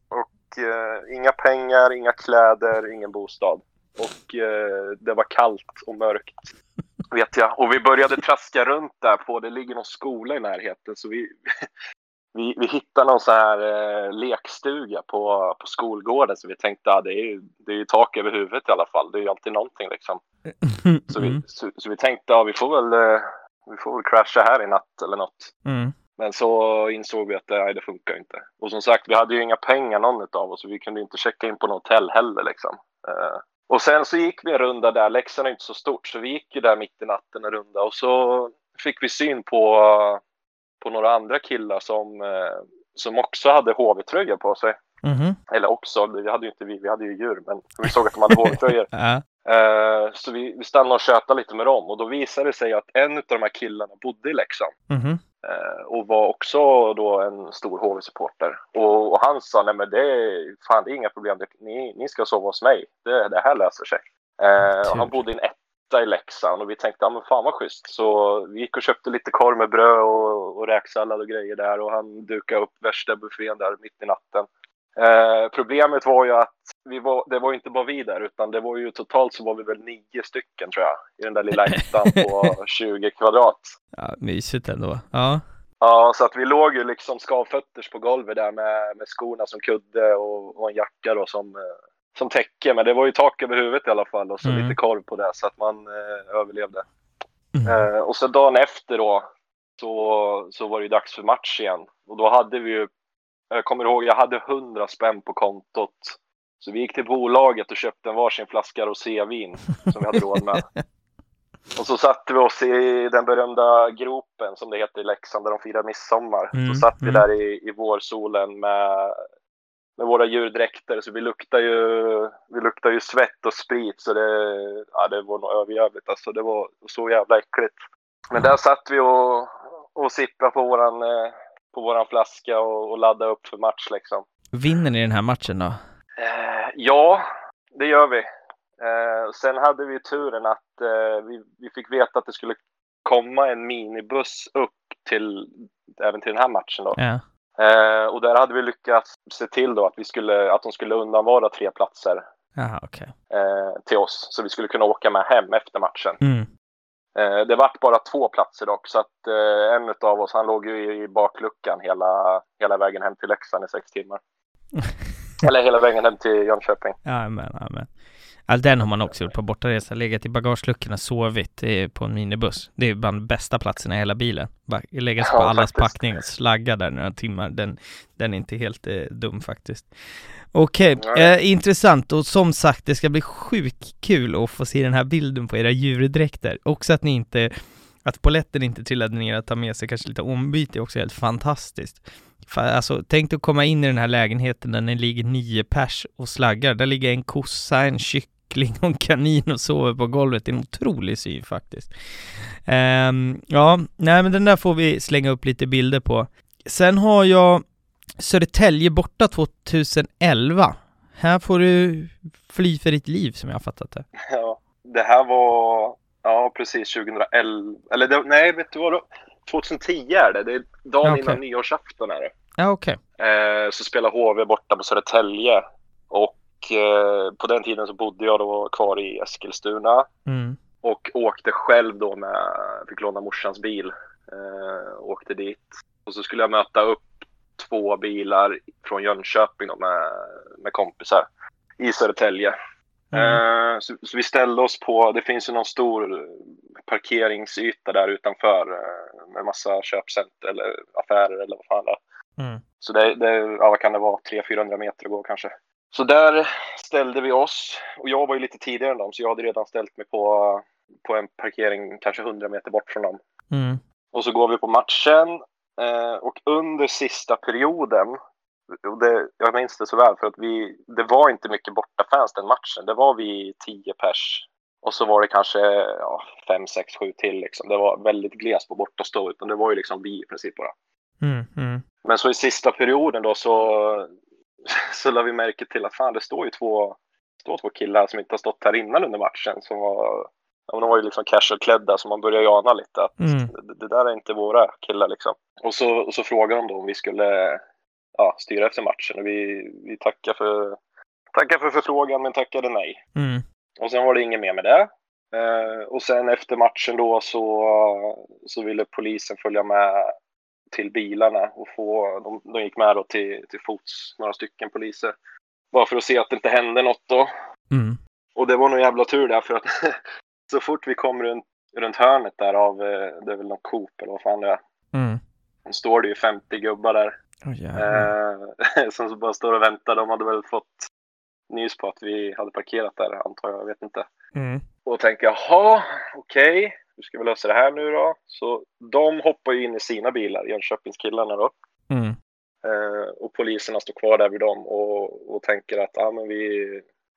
eh, inga pengar, inga kläder, ingen bostad. Och eh, det var kallt och mörkt [laughs] vet jag. Och vi började traska runt där på, det ligger någon skola i närheten, så vi, [laughs] vi, vi hittade någon så här eh, lekstuga på, på skolgården, så vi tänkte att ah, det är det är tak över huvudet i alla fall. Det är ju alltid någonting liksom. Så vi, mm. så, så vi tänkte att ah, vi får väl eh, vi får väl crasha här i natt eller något. Mm. Men så insåg vi att nej, det funkar inte. Och som sagt, vi hade ju inga pengar någon av oss, så vi kunde inte checka in på något hotell heller liksom. Uh, och sen så gick vi en runda där, Leksand är inte så stort, så vi gick ju där mitt i natten en runda och så fick vi syn på, på några andra killar som, eh, som också hade HV-tröjor på sig. Mhm. Eller också, det hade ju inte vi, vi hade ju djur, men vi såg att de hade HV-tröjor. [laughs] Eh, så vi, vi stannade och tjötade lite med dem och då visade det sig att en av de här killarna bodde i Leksand. Mhm. Eh, och var också då en stor HV-supporter. Och, och han sa, nej men det är, fan, det är inga problem, ni, ni ska sova hos mig, det, det här löser sig. Eh, och han bodde i en etta i Leksand och vi tänkte, ja men fan vad schysst. Så vi gick och köpte lite korv med bröd och, och räksallad och grejer där och han dukade upp värsta buffén där mitt i natten. Eh, problemet var ju att vi var, det var inte bara vi där utan det var ju totalt så var vi väl nio stycken tror jag i den där lilla ettan på [laughs] 20 kvadrat. ja, mysigt ändå. Ja. Ja, så att vi låg ju liksom skavfötters på golvet där med, med skorna som kudde och, och en jacka då som, eh, som täcke. Men det var ju tak över huvudet i alla fall och så Mm. lite korv på det så att man eh, överlevde. Mm. Eh, och så dagen efter då så, så var det ju dags för match igen. Och då hade vi ju, jag kommer ihåg, jag hade 100 spänn på kontot. Så vi gick till bolaget och köpte en varsin flaska rosévin som vi hade råd med. [laughs] Och så satte vi oss i den berömda gropen som det heter i Leksand där de firar midsommar. Mm, så satt vi mm. där i, i vårsolen med, med våra djurdräkter så vi luktar ju, vi luktar ju svett och sprit så det, ja, det var nog överjävligt alltså. Det var så jävla äckligt. Men där satt vi och, och sippade på våran, eh, på våran flaska och, och laddade upp för match liksom. Vinner ni den här matchen då? Eh, ja, det gör vi. Eh, sen hade vi turen att eh, vi, vi fick veta att det skulle komma en minibuss upp till även till den här matchen då. Ja. Eh, och där hade vi lyckats se till då att vi skulle att de skulle undanvara tre platser Jaha, okej. eh, till oss så vi skulle kunna åka med hem efter matchen. Mm. Eh, det vart bara två platser dock så att eh, en av oss han låg ju i, i bakluckan hela, hela vägen hem till Leksand i sex timmar. [laughs] Eller hela vägen hem till Jönköping. Jajamän, jajamän. Ja, den har man också gjort på bortaresa. Legat i bagageluckorna, sovit eh, på en minibuss. Det är bland de bästa platserna i hela bilen. Lägga sig på Ja, allas faktiskt. packning och slagga där några timmar. Den, den är inte helt eh, dum faktiskt. Okej, Nej. eh, intressant och som sagt det ska bli sjukt kul att få se den här bilden på era djurdräkter. Också att ni inte, att poletten inte trillade ner att ta med sig kanske lite ombyte är också helt fantastiskt. Fa- Alltså, tänk dig att komma in i den här lägenheten där det ligger nio pers och slaggar. Där ligger en kossa, en kyckling och en kanin och sover på golvet. Det är en otrolig syn faktiskt. Ehm, ja, nej men den där får vi slänga upp lite bilder på. Sen har jag Södertälje borta 2011. Här får du fly för ditt liv som jag har fattat det. Ja, det här var, ja precis 2011, eller det, nej vet du vad då? 2010 är det, det är dagen Ja, okej. innan nyårsafton är det. Ja, okej. Eh, så spelar HV borta på Södertälje och eh, på den tiden så bodde jag då kvar i Eskilstuna Mm. och åkte själv då med, fick låna morsans bil, eh, åkte dit och så skulle jag möta upp två bilar från Jönköping då med, med kompisar i Södertälje. Mm. Eh, Så, så vi ställde oss på, det finns ju någon stor parkeringsyta där utanför eh, med massa köpcenter eller affärer eller vad fan det är. Mm. Så det, det ja, vad kan det vara, 300-400 meter att gå kanske. Så där ställde vi oss och jag var ju lite tidigare än dem så jag hade redan ställt mig på, på en parkering kanske 100 meter bort från dem. Mm. Och så går vi på matchen eh, och under sista perioden, och det, jag minns det så väl för att vi, det var inte mycket bortafans den matchen. Det var vi 10 pers och så var det kanske ja, 5, 6, 7 till liksom. Det var väldigt glest på bortastå utan det var ju liksom vi i princip bara. Mm. Mm. Men så i sista perioden då så, så la vi märke till att fan det står ju två, står två killar som inte har stått här innan under matchen som var Ja, de var ju liksom casual-klädda så man börjar ju ana lite att Mm. det, det där är inte våra killar liksom. Och så, och så frågade de då om vi skulle ja, styra efter matchen och vi, vi tackade för, tackade för förfrågan men tackade nej. Mm. Och sen var det inget mer med det. Eh, och sen efter matchen då så, så ville polisen följa med till bilarna och få, de, de gick med då till, till fots, några stycken poliser. Bara för att se att det inte hände något då. Mm. Och det var nog jävla tur där för att [laughs] så fort vi kom runt, runt hörnet där av, eh, det är väl någon Coop eller vad fan det är. Mm. Då står det ju 50 gubbar där. Oh. Eh, [laughs] som så bara står och väntar. De hade väl fått nys på att vi hade parkerat där antar jag, jag vet inte. Mm. Och tänker jaha, okej, hur ska vi lösa det här nu då? Så de hoppar ju in i sina bilar, Jönköpingskillarna då. Mm. Eh, och poliserna står kvar där vid dem och, och tänker att ah, men vi,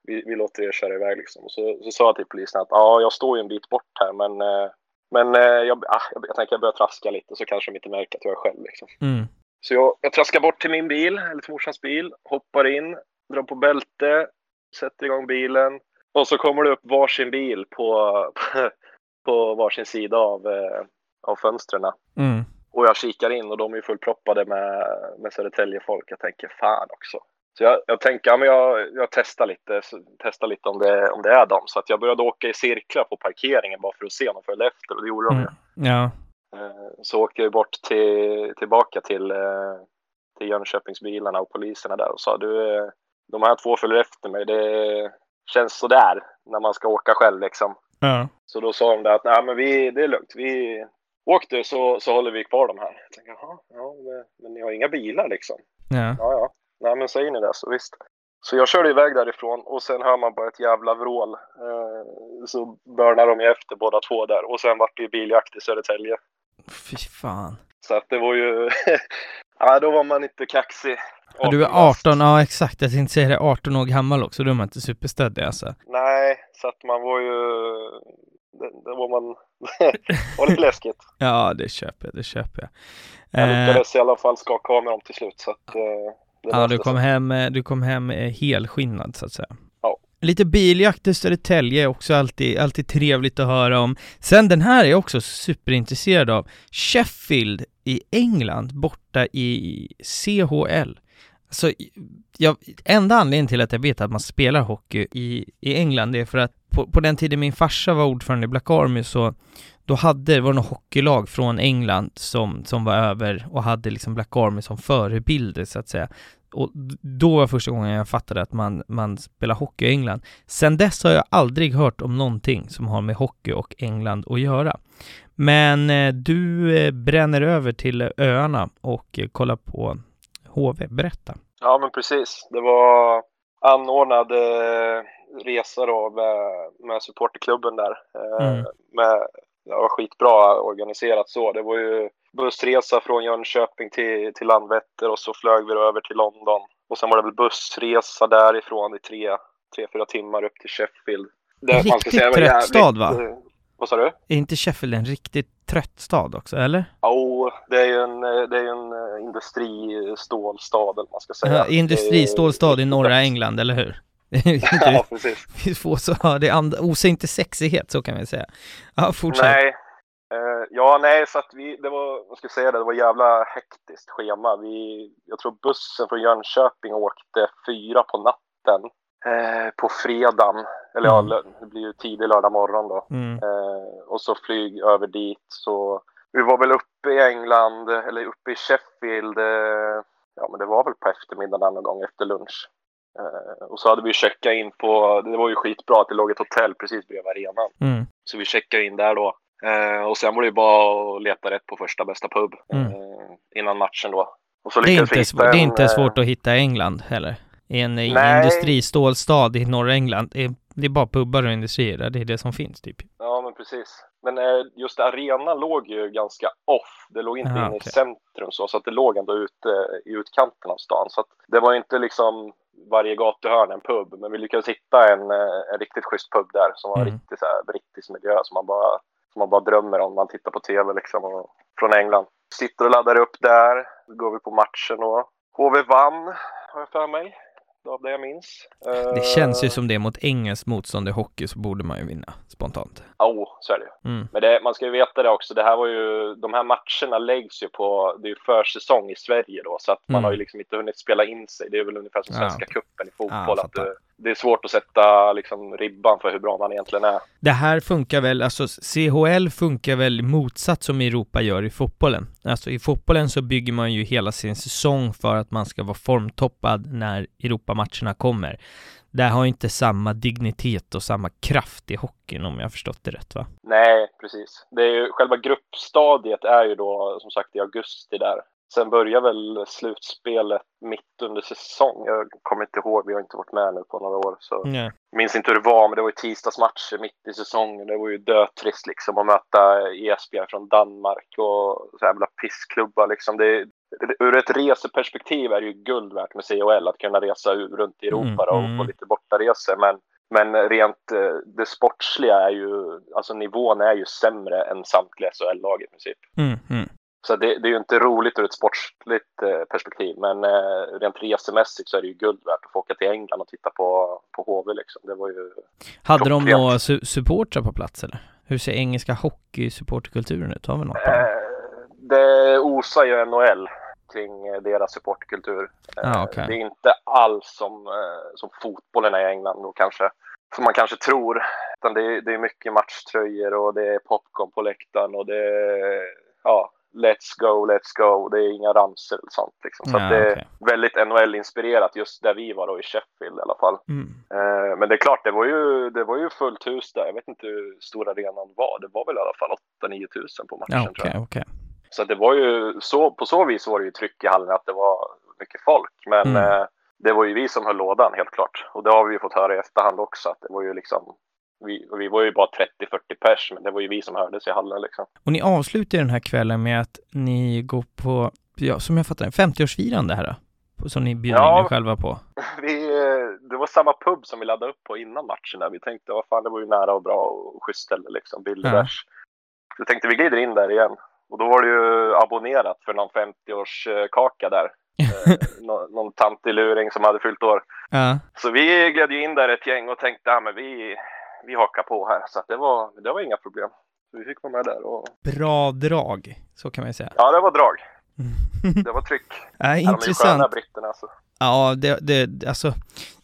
vi, vi låter er köra iväg. Liksom. Och så, så sa jag till polisen att ja, jag står ju en bit bort här men, eh, men eh, jag, ah, jag, jag tänker jag börjar traska lite så kanske de inte märker att jag är själv. Liksom. Mm. Så jag, jag traskar bort till min bil, eller till morsans bil, hoppar in, drar på bälte, sätter igång bilen och så kommer det upp varsin bil på, [laughs] på varsin sida av, eh, av fönstren. Mm. Och jag kikar in och de är fullproppade med, med Södertälje-folk. Jag tänker fan också. Så jag, jag tänker, ja, men jag, jag testar lite, testar lite om, det, om det är dem. Så att jag började åka i cirklar på parkeringen bara för att se om de följde efter och det gjorde de Mm. Ja. Eh, Så åkte jag bort till, tillbaka till, eh, till Jönköpingsbilarna och poliserna där och sa du, de här två följer efter mig. Det känns sådär när man ska åka själv liksom. Ja. Så då sa de där att nej men vi, det är lugnt. Vi åk du så, så håller vi kvar de här. Jag tänkte, jaha, ja, men, men ni har inga bilar liksom. Ja. Ja, ja. Nej, men säger ni det så visst. Så jag körde iväg därifrån och sen hör man bara ett jävla vrål. Eh, så börnar de ju efter båda två där och sen vart det ju biljakt i Södertälje. Fy fan. Så att det var ju... [laughs] ja, då var man inte kaxig. Ja, du är 18, ja exakt. Jag tänkte säga det, 18 år gammal också. Då är man inte superstöddig alltså. Nej, så att man var ju... Det, det var man... [laughs] var lite [laughs] läskigt. Ja, det köper jag, det köper jag. Jag Eh, lyckades i alla fall skaka av med dem till slut. Så att, eh, ja, du löste kom hem, eh, du kom hem eh, helskinnad så att säga. Ja. Lite biljakt i Södertälje är också alltid, alltid trevligt att höra om. Sen den här är jag också superintresserad av. Sheffield i England, borta i CHL. Alltså, jag, enda anledningen till att jag vet att man spelar hockey i, i England är för att på, på den tiden min farsa var ordförande i Black Army så då hade, var det något hockeylag från England som, som var över och hade liksom Black Army som förebilder så att säga. Och då var första gången jag fattade att man, man spelar hockey i England. Sen dess har jag aldrig hört om någonting som har med hockey och England att göra. Men eh, du eh, bränner över till öarna och eh, kollar på HV. Berätta. Ja, men precis. Det var anordnad eh, resa då med, med supporterklubben där. Eh, Mm. med, det var skitbra organiserat så. Det var ju bussresa från Jönköping till, till Landvetter och så flög vi över till London. Och sen var det väl bussresa därifrån i tre, tre fyra timmar upp till Sheffield. Det, Riktigt trött stad, va? Vad sa du? Är inte Sheffield en riktigt trött stad också, eller? Jo, det är ju en, det är en eh, industristålstad eller man ska säga. Ja, industristålstad i norra England, eller hur? [laughs] Ja, precis. vi får så, det osar inte sexighet, så kan vi säga. Ja, fortsätt. Nej. Eh, ja, nej, så att vi, det var, vad ska jag säga det, det var jävla hektiskt schema. Vi, jag tror bussen från Jönköping åkte fyra på natten eh, på fredagen. Eller Mm. ja, det blir ju tidig lördag morgon då. Mm. Eh, och så flyg över dit. Så vi var väl uppe i England, eller uppe i Sheffield. Eh, ja, men det var väl på eftermiddagen någon gång efter lunch. Eh, och så hade vi checkat in på, det var ju skitbra att det låg ett hotell precis bredvid arenan. Mm. Så vi checkade in där då. Eh, och sen var det ju bara att leta rätt på första bästa pub Mm. eh, innan matchen då. Det är, inte, svår, det är en, inte svårt att hitta i England heller. I en eh, Nej. industristålstad i norra England. Det är, det är bara pubbar och industrier där, det är det som finns typ. Ja, men precis. Men eh, just arenan låg ju ganska off. Det låg inte Aha, inne i okej. centrum så, så att det låg ändå ute i utkanten av stan. Så att det var inte liksom varje gatuhörn en pub, men vi lyckades hitta en, eh, en riktigt schysst pub där som var en Mm. riktigt så här, brittisk miljö som man bara som man bara drömmer om när man tittar på tv liksom och, från England. Sitter och laddar upp där. Då går vi på matchen då. HV vann, har jag för mig. Av det jag minns. Det känns ju som det mot engelskt motstånd i hockey så borde man ju vinna spontant. Ja, oh, så är det. Mm. Men det, man ska ju veta det också, det här var ju, de här matcherna läggs ju på, det är ju försäsong i Sverige då, så att man Mm. har ju liksom inte hunnit spela in sig. Det är väl ungefär som Ja. Svenska cupen i Ja, fotboll, jag att fattar. Det, är svårt att sätta liksom ribban för hur bra man egentligen är. Det här funkar väl, alltså CHL funkar väl motsatt som Europa gör i fotbollen. Alltså i fotbollen så bygger man ju hela sin säsong för att man ska vara formtoppad när Europamatcherna kommer. Det har inte samma dignitet och samma kraft i hockeyn om jag har förstått det rätt va? Nej, precis. Det är ju, själva gruppstadiet är ju då som sagt i augusti där. Sen börjar väl slutspelet mitt under säsong. Jag kommer inte ihåg, vi har inte varit med nu på några år. Så Nej. minns inte hur det var, men det var ju tisdagsmatcher mitt i säsongen. Det var ju dötrist liksom att möta Esbjerg från Danmark och så jävla pissklubbar liksom. Det ur ett reseperspektiv är det ju guld värt med CHL att kunna resa runt i Europa Mm, och mm. få lite bortaresor. Men, men rent eh, det sportsliga är ju, alltså nivån är ju sämre än samtliga SHL-lag i princip. Mm, mm. Så det, det är ju inte roligt ur ett sportsligt eh, perspektiv, men eh, rent resemässigt så är det ju guld värt att få åka till England och titta på, på HV liksom. Det var ju, Hade de några su- supportrar på plats eller? Hur ser engelska hockeysupporterkulturen ut? Har vi något? eh, det osar ju NHL kring eh, deras supportkultur. Ah, okej. Det är inte alls som, som fotbollen är i England då kanske, som man kanske tror. Utan det, är- det är mycket matchtröjor och det är popcorn på läktaren och det är, ja, let's go, let's go. Det är inga ramsor eller sånt liksom. Så Ja, det är väldigt NHL-inspirerat just där vi var då i Sheffield i alla fall. Mm. Eh, Men det är klart, det var, ju, det var ju fullt hus där. Jag vet inte hur stor arenan var. Det var väl i alla fall 8-9 tusen på matchen Ja, tror okej, jag. okej. Så det var ju så, på så vis var det ju tryck i hallen att det var mycket folk. Men Mm. eh, det var ju vi som höll lådan helt klart. Och det har vi ju fått höra i efterhand också att det var ju liksom vi, vi var ju bara 30-40 pers, men det var ju vi som hördes i hallen liksom. Och ni avslutar den här kvällen med att ni går på, ja, som jag fattar det, 50-årsfirande här då? Som ni bjuder Ja. in er själva på. [laughs] Vi, eh, det var samma pub som vi laddade upp på innan matchen där. Vi tänkte, vad fan, det var ju nära och bra och schysst ställe liksom, billig Ja. Så tänkte vi glider in där igen. Och då var det ju abonnerat för någon 50-årskaka där. [laughs] Eh, nå- någon tantig luring som hade fyllt år. Ja. Så vi gled ju in där ett gäng och tänkte, ja men vi, vi hakar på här. Så att det, var, det var inga problem. Så vi fick vara med där och Bra drag, så kan man ju säga. ja, det var drag. Det var tryck. [laughs] Ja, Ja, de är sköna intressant. britterna alltså. Ja, det, det, alltså,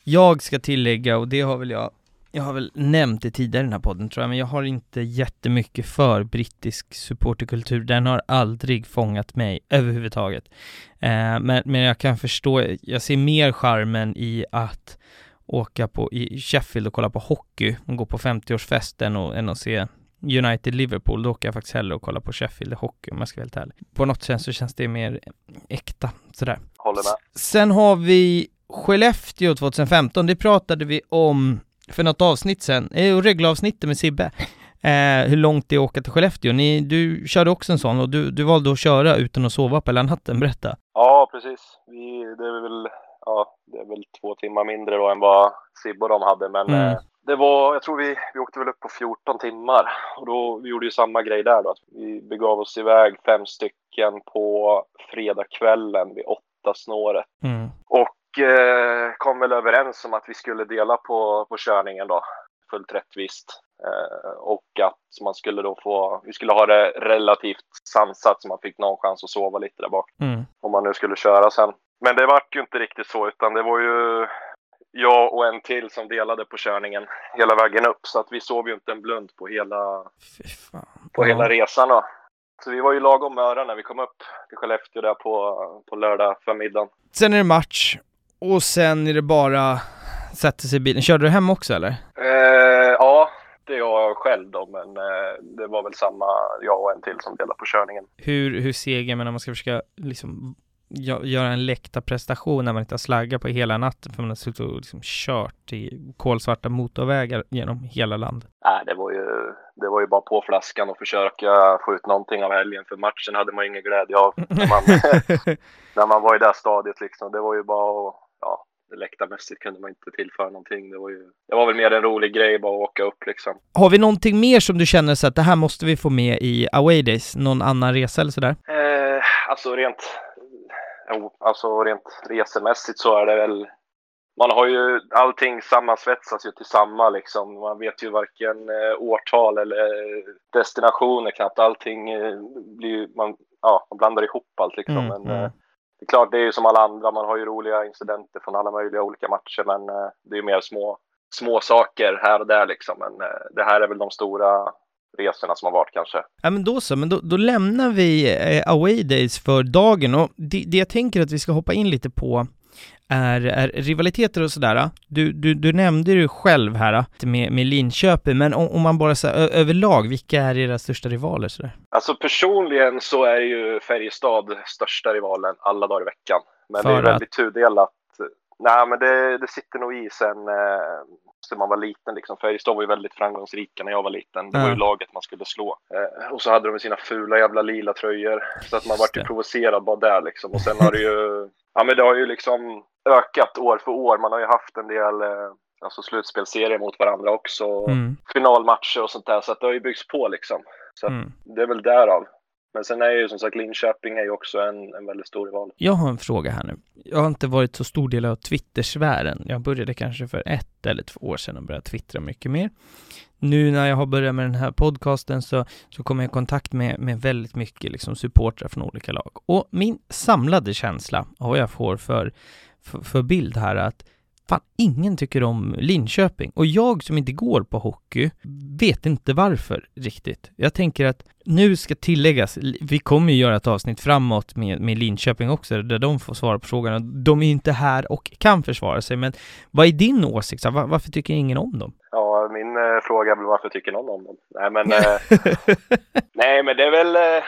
jag ska tillägga, och det har väl jag, jag har väl nämnt det tidigare i den här podden tror jag, men jag har inte jättemycket för brittisk supporterkultur. Den har aldrig fångat mig överhuvudtaget. Eh, men, men jag kan förstå, jag ser mer charmen i att åka på, i Sheffield och kolla på hockey och gå på 50-årsfest än att, än att se United Liverpool, då åker jag faktiskt hellre och kolla på Sheffield hockey om jag ska vara helt ärlig. På något sätt så känns det mer äkta, sådär. Håller med. Sen har vi Skellefteå 2015, det pratade vi om för något avsnitt sen, eh, reglavsnittet med Sibbe. Eh, hur långt det är att åka till Skellefteå. Ni, du körde också en sån och du, du valde att köra utan att sova på hela natten, berätta. Ja, precis. Vi, det är väl, ja, det är väl två timmar mindre då än vad Sibbe och de hade. Men Mm. eh, det var, jag tror vi, vi åkte väl upp på 14 timmar. Och då, vi gjorde ju samma grej där då. Vi begav oss iväg fem stycken på fredagskvällen vid åtta snåret. Mm. Och eh, kom väl överens om att vi skulle dela på, på körningen då. Fullt rättvist. Eh, och att man skulle då få, vi skulle ha det relativt sansat så man fick någon chans att sova lite där bak Mm. om man nu skulle köra sen. Men det vart ju inte riktigt så, utan det var ju jag och en till som delade på körningen hela vägen upp. Så att vi sov ju inte en blund på hela, Fy fan. på hela resan då. Så vi var ju lagom möra när vi kom upp till Skellefteå där på, på lördag förmiddagen. Sen är det match och sen är det bara sätta sig i bilen. Körde du hem också eller? Eh, ja, det är jag själv då, men eh, det var väl samma jag och en till som delade på körningen. Hur, hur seg, jag menar man ska försöka liksom göra en läktarprestation när man inte har slaggat på hela natten för man har suttit och liksom kört i kolsvarta motorvägar genom hela landet. Nej, det var ju, det var ju bara på flaskan och försöka få ut någonting av helgen, för matchen hade man ju ingen glädje av. När man, [laughs] när man var i det här stadiet liksom. Det var ju bara att, ja, läktarmässigt kunde man inte tillföra någonting. Det var ju, det var väl mer en rolig grej bara att åka upp liksom. Har vi någonting mer som du känner så att det här måste vi få med i Away Days? Någon annan resa eller sådär? Eh, alltså rent, jo, alltså rent resemässigt så är det väl, man har ju, allting sammansvetsas ju till samma liksom. Man vet ju varken eh, årtal eller destinationer knappt. Allting eh, blir ju, man, ja, man blandar ihop allt liksom. Mm, men, mm. eh, det är klart, det är ju som alla andra, man har ju roliga incidenter från alla möjliga olika matcher, men eh, det är ju mer små, små saker här och där liksom. Men eh, det här är väl de stora resorna som har varit kanske. Ja men då så, men då, då lämnar vi eh, Away Days för dagen och det, det jag tänker att vi ska hoppa in lite på är, är rivaliteter och sådär. Du, du, du nämnde ju själv här med, med Linköping, men om, om man bara säger överlag, vilka är era största rivaler sådär? Alltså personligen så är ju Färjestad största rivalen alla dagar i veckan. Men det För är att? väldigt tudelat. Nej men det, det sitter nog i sen eh, man var liten liksom. Färjestad var ju väldigt framgångsrika när jag var liten. Det var ju laget man skulle slå. Eh, och så hade de sina fula jävla lila tröjor. Så att man vart ju provocerad bara där liksom. Och sen har det ju, [laughs] ja men det har ju liksom ökat år för år. Man har ju haft en del eh, alltså slutspelserier mot varandra också. Mm. Finalmatcher och sånt där. Så att det har ju byggts på liksom. Så mm. det är väl därav. Men sen är ju som sagt Linköping är ju också en, en väldigt stor rival. Jag har en fråga här nu. Jag har inte varit så stor del av Twittersfären. Jag började kanske för ett eller två år sedan och började twittra mycket mer. Nu när jag har börjat med den här podcasten så, så kommer jag i kontakt med, med väldigt mycket liksom supportrar från olika lag. Och min samlade känsla, och vad jag får för, för, för bild här, att Fan, ingen tycker om Linköping. Och jag som inte går på hockey vet inte varför riktigt. Jag tänker att nu ska tilläggas, vi kommer ju göra ett avsnitt framåt med, med Linköping också, där de får svara på frågan. De är ju inte här och kan försvara sig, men vad är din åsikt? Var, varför tycker ingen om dem? Ja, min eh, fråga är väl varför tycker någon om dem? Nej, men, eh, [laughs] nej, men det är väl, eh,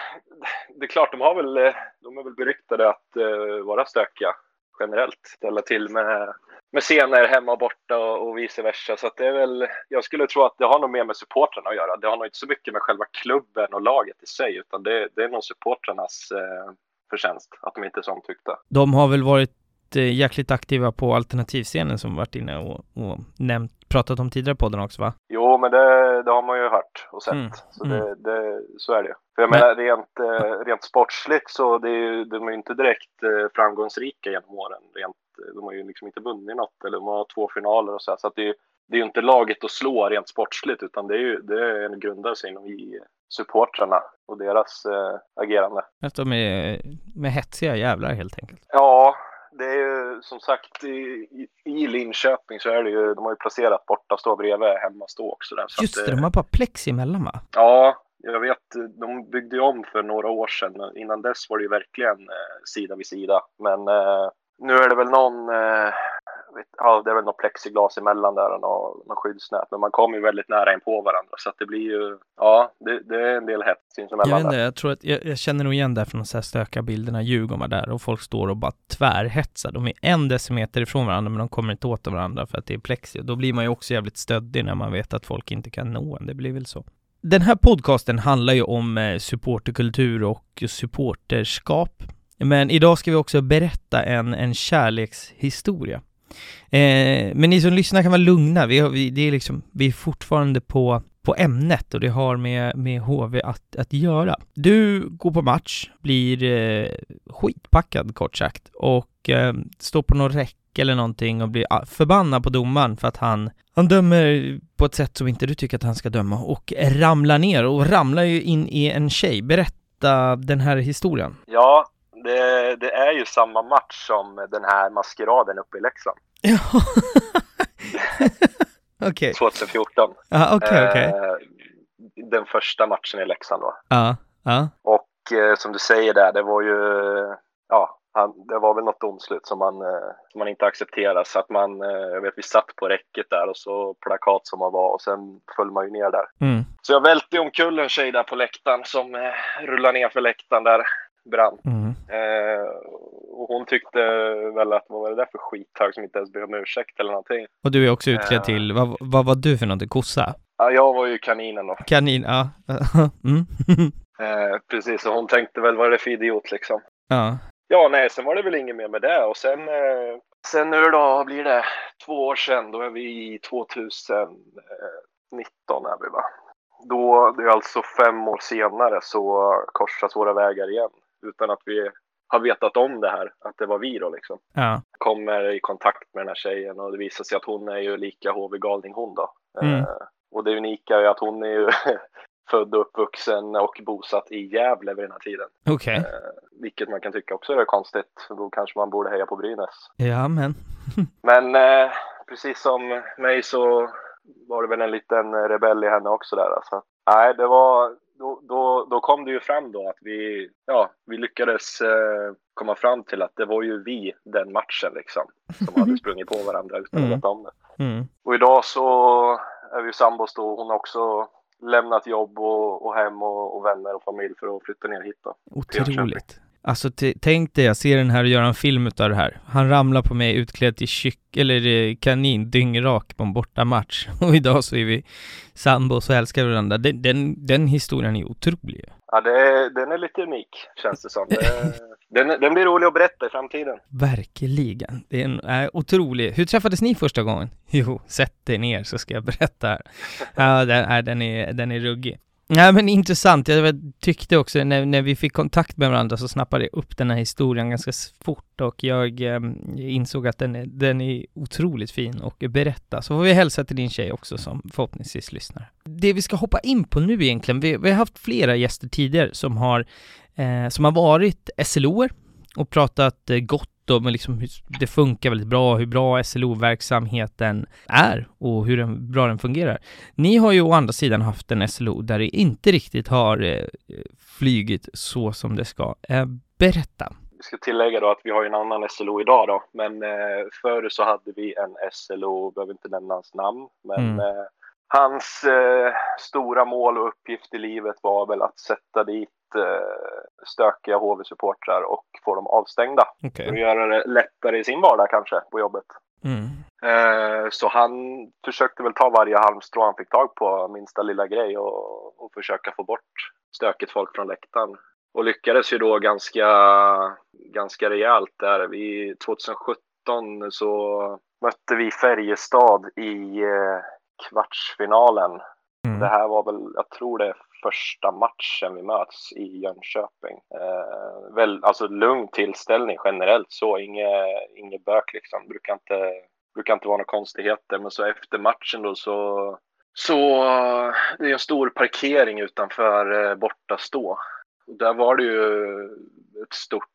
det är klart, de har väl, eh, de är väl beryktade att eh, vara stökiga generellt. Ställa till med med scener hemma och borta och, och vice versa. Så att det är väl, jag skulle tro att det har nog mer med supportrarna att göra. Det har nog inte så mycket med själva klubben och laget i sig, utan det, det är nog supportrarnas eh, förtjänst att de inte är så omtyckta. De har väl varit eh, jäkligt aktiva på alternativscenen som varit inne och, och nämnt, pratat om tidigare på den också va? Jo, men det, det har man ju hört och sett. Mm. Så, det, mm. det, så är det För jag men... menar rent, eh, rent sportsligt så det är ju, de är ju inte direkt eh, framgångsrika genom åren rent de har ju liksom inte vunnit något eller de har två finaler och så här, så att det, det är ju inte laget att slå rent sportsligt utan det är ju det är en grundar sig inom i supportrarna och deras äh, agerande. Att de är med hetsiga jävlar helt enkelt. Ja, det är ju som sagt i, i Linköping så är det ju, de har ju placerat borta stå bredvid hemma stå också där. Just det, de har bara plex emellan va? Ja, jag vet, de byggde ju om för några år sedan. Innan dess var det ju verkligen eh, sida vid sida. Men eh, nu är det väl någon, eh, ja det är väl något plexiglas emellan där och något, något skyddsnät. Men man kommer ju väldigt nära in på varandra så att det blir ju, ja det, det är en del hett sinsemellan. Jag vet inte, jag tror att, jag, jag, känner nog igen det från de här stökiga bilderna Djurgården var där och folk står och bara tvärhetsar. De är en decimeter ifrån varandra men de kommer inte åt varandra för att det är plexi. Då blir man ju också jävligt stöddig när man vet att folk inte kan nå en. Det blir väl så. Den här podcasten handlar ju om eh, supporterkultur och supporterskap men idag ska vi också berätta en, en kärlekshistoria. Eh, men ni som lyssnar kan vara lugna, vi, har, vi, det är liksom, vi är fortfarande på, på ämnet och det har med, med HV att, att göra. Du går på match, blir eh, skitpackad kort sagt och eh, står på någon räck eller någonting och blir ah, förbannad på domaren för att han, han dömer på ett sätt som inte du tycker att han ska döma och ramlar ner och ramlar ju in i en tjej. Berätta den här historien. Ja, det, det, är ju samma match som den här maskeraden uppe i Leksand. Ja. [laughs] okay. 2014. Ja, okay, okay. Eh, den första matchen i Leksand då. Ja, ja. Och eh, som du säger där, det var ju, ja, han, det var väl något domslut som man, eh, som man inte accepterade. Så att man, eh, jag vet vi satt på räcket där och så plakat som man var och sen föll man ju ner där. Mm. Så jag välte omkull en tjej där på läktaren som eh, rullade ner för läktaren där brann. Mm. Eh, och hon tyckte väl att vad var det där för skithög som inte ens ber om ursäkt eller någonting. Och du är också utklädd eh. till, vad, vad var du för någonting, kossa? Ja, jag var ju kaninen då. Kanin, ja. [laughs] mm. [laughs] eh, precis, och hon tänkte väl vad är det för idiot liksom. Ja. Ja, nej, sen var det väl inget mer med det och sen eh, Sen nu då blir det två år sedan, då är vi i 2019 är vi va? Då, det är alltså fem år senare så korsas våra vägar igen utan att vi har vetat om det här, att det var vi då liksom. Ja. Kommer i kontakt med den här tjejen och det visar sig att hon är ju lika HV-galning hon då. Mm. Eh, och det unika är att hon är ju [laughs] född och uppvuxen och bosatt i Gävle vid den här tiden. Okay. Eh, vilket man kan tycka också är konstigt. Då kanske man borde heja på Brynäs. Ja, men. [laughs] men eh, precis som mig så var det väl en liten rebell i henne också där. Alltså. Nej, det var då, då, då kom det ju fram då att vi, ja, vi lyckades eh, komma fram till att det var ju vi den matchen liksom som hade [laughs] sprungit på varandra utan att mm. veta om det. Mm. Och idag så är vi sambos då. Hon har också lämnat jobb och, och hem och, och, vänner och familj för att flytta ner hit då. Otroligt. Alltså tänk dig, jag ser den här och gör en film utav det här. Han ramlar på mig utklädd till kyck eller eh, kanin, dyngrak på en bortamatch. [laughs] Och idag så är vi sambos och älskar varandra. Den, den, den historien är otrolig. Ja, det, den är lite unik känns det som. [laughs] Den, den blir rolig att berätta i framtiden. Verkligen. Det är en är otrolig. Hur träffades ni första gången? [laughs] Jo, sätt dig ner så ska jag berätta. Ja, den, är, den, är, den är ruggig. Nej men intressant, jag tyckte också när, när vi fick kontakt med varandra så snappade jag upp den här historien ganska fort och jag eh, insåg att den är, den är otroligt fin och berätta. Så får vi hälsa till din tjej också som förhoppningsvis lyssnar. Det vi ska hoppa in på nu egentligen, vi, vi har haft flera gäster tidigare som har, eh, som har varit SLOer och pratat eh, gott gott om liksom det funkar väldigt bra, hur bra SLO-verksamheten är och hur den, bra den fungerar. Ni har ju å andra sidan haft en SLO där det inte riktigt har eh, flygit så som det ska. Eh, berätta. Vi ska tillägga då att vi har en annan SLO idag då, men eh, förr så hade vi en SLO, behöver inte nämna hans namn, men mm. eh, hans eh, stora mål och uppgift i livet var väl att sätta dit eh, stökiga HV-supportrar och få dem avstängda. Okay. För att göra det lättare i sin vardag kanske på jobbet. Mm. Eh, så han försökte väl ta varje halmstrå han fick tag på, minsta lilla grej och, och försöka få bort stökigt folk från läktaren. Och lyckades ju då ganska, ganska rejält där. Vi, 2017 så mötte vi Färjestad i eh, kvartsfinalen. Mm. Det här var väl, jag tror det är första matchen vi möts i Jönköping. Eh, väl, alltså lugn tillställning generellt så, inget, inget bök liksom. Brukar inte, brukar inte vara några konstigheter. Men så efter matchen då så, så det är en stor parkering utanför eh, borta stå. Och där var det ju ett stort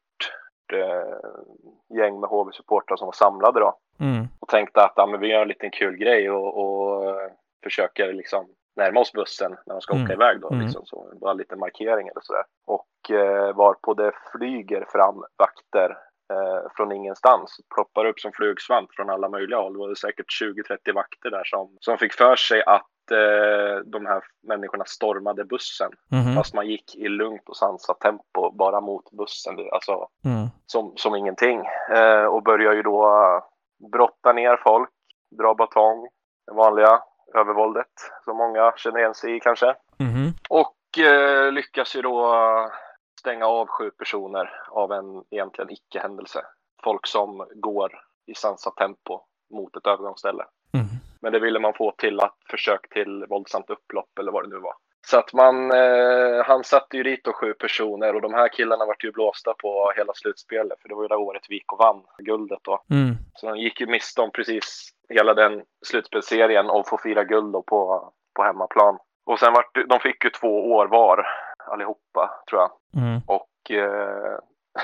eh, gäng med HV-supportrar som var samlade då. Mm. Och tänkte att ja, men vi gör en liten kul grej och, och försöker liksom närma oss bussen när de ska åka mm. iväg då. Mm. Liksom, så bara lite markering eller sådär. Och eh, varpå det flyger fram vakter eh, från ingenstans. Ploppar upp som flugsvamp från alla möjliga håll. Det var säkert 20-30 vakter där som, som fick för sig att eh, de här människorna stormade bussen. Mm. Fast man gick i lugnt och sansat tempo bara mot bussen. Alltså mm. som, som ingenting. Eh, och börjar ju då brotta ner folk, dra batong, det vanliga övervåldet som många känner igen sig i kanske. Mm. Och eh, lyckas ju då stänga av sju personer av en egentligen icke-händelse. Folk som går i sansat tempo mot ett övergångsställe. Men det ville man få till att försök till våldsamt upplopp eller vad det nu var. Så att man, eh, han satte ju dit sju personer och de här killarna vart ju blåsta på hela slutspelet för det var ju det året Viko vann guldet då. Mm. Så de gick ju miste om precis hela den slutspelsserien och få fira guld då på, på hemmaplan. Och sen vart de fick ju två år var allihopa tror jag. Mm. Och eh,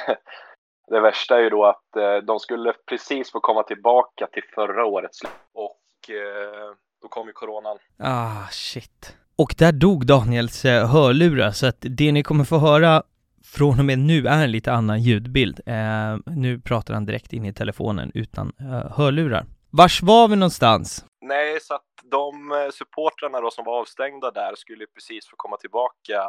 [laughs] det värsta är ju då att eh, de skulle precis få komma tillbaka till förra årets slut. Och eh, då kom ju coronan. Ah, shit. Och där dog Daniels eh, hörlurar, så att det ni kommer få höra från och med nu är en lite annan ljudbild. Eh, nu pratar han direkt in i telefonen utan eh, hörlurar. Vars var vi någonstans? Nej, så att de eh, supportrarna då som var avstängda där skulle precis få komma tillbaka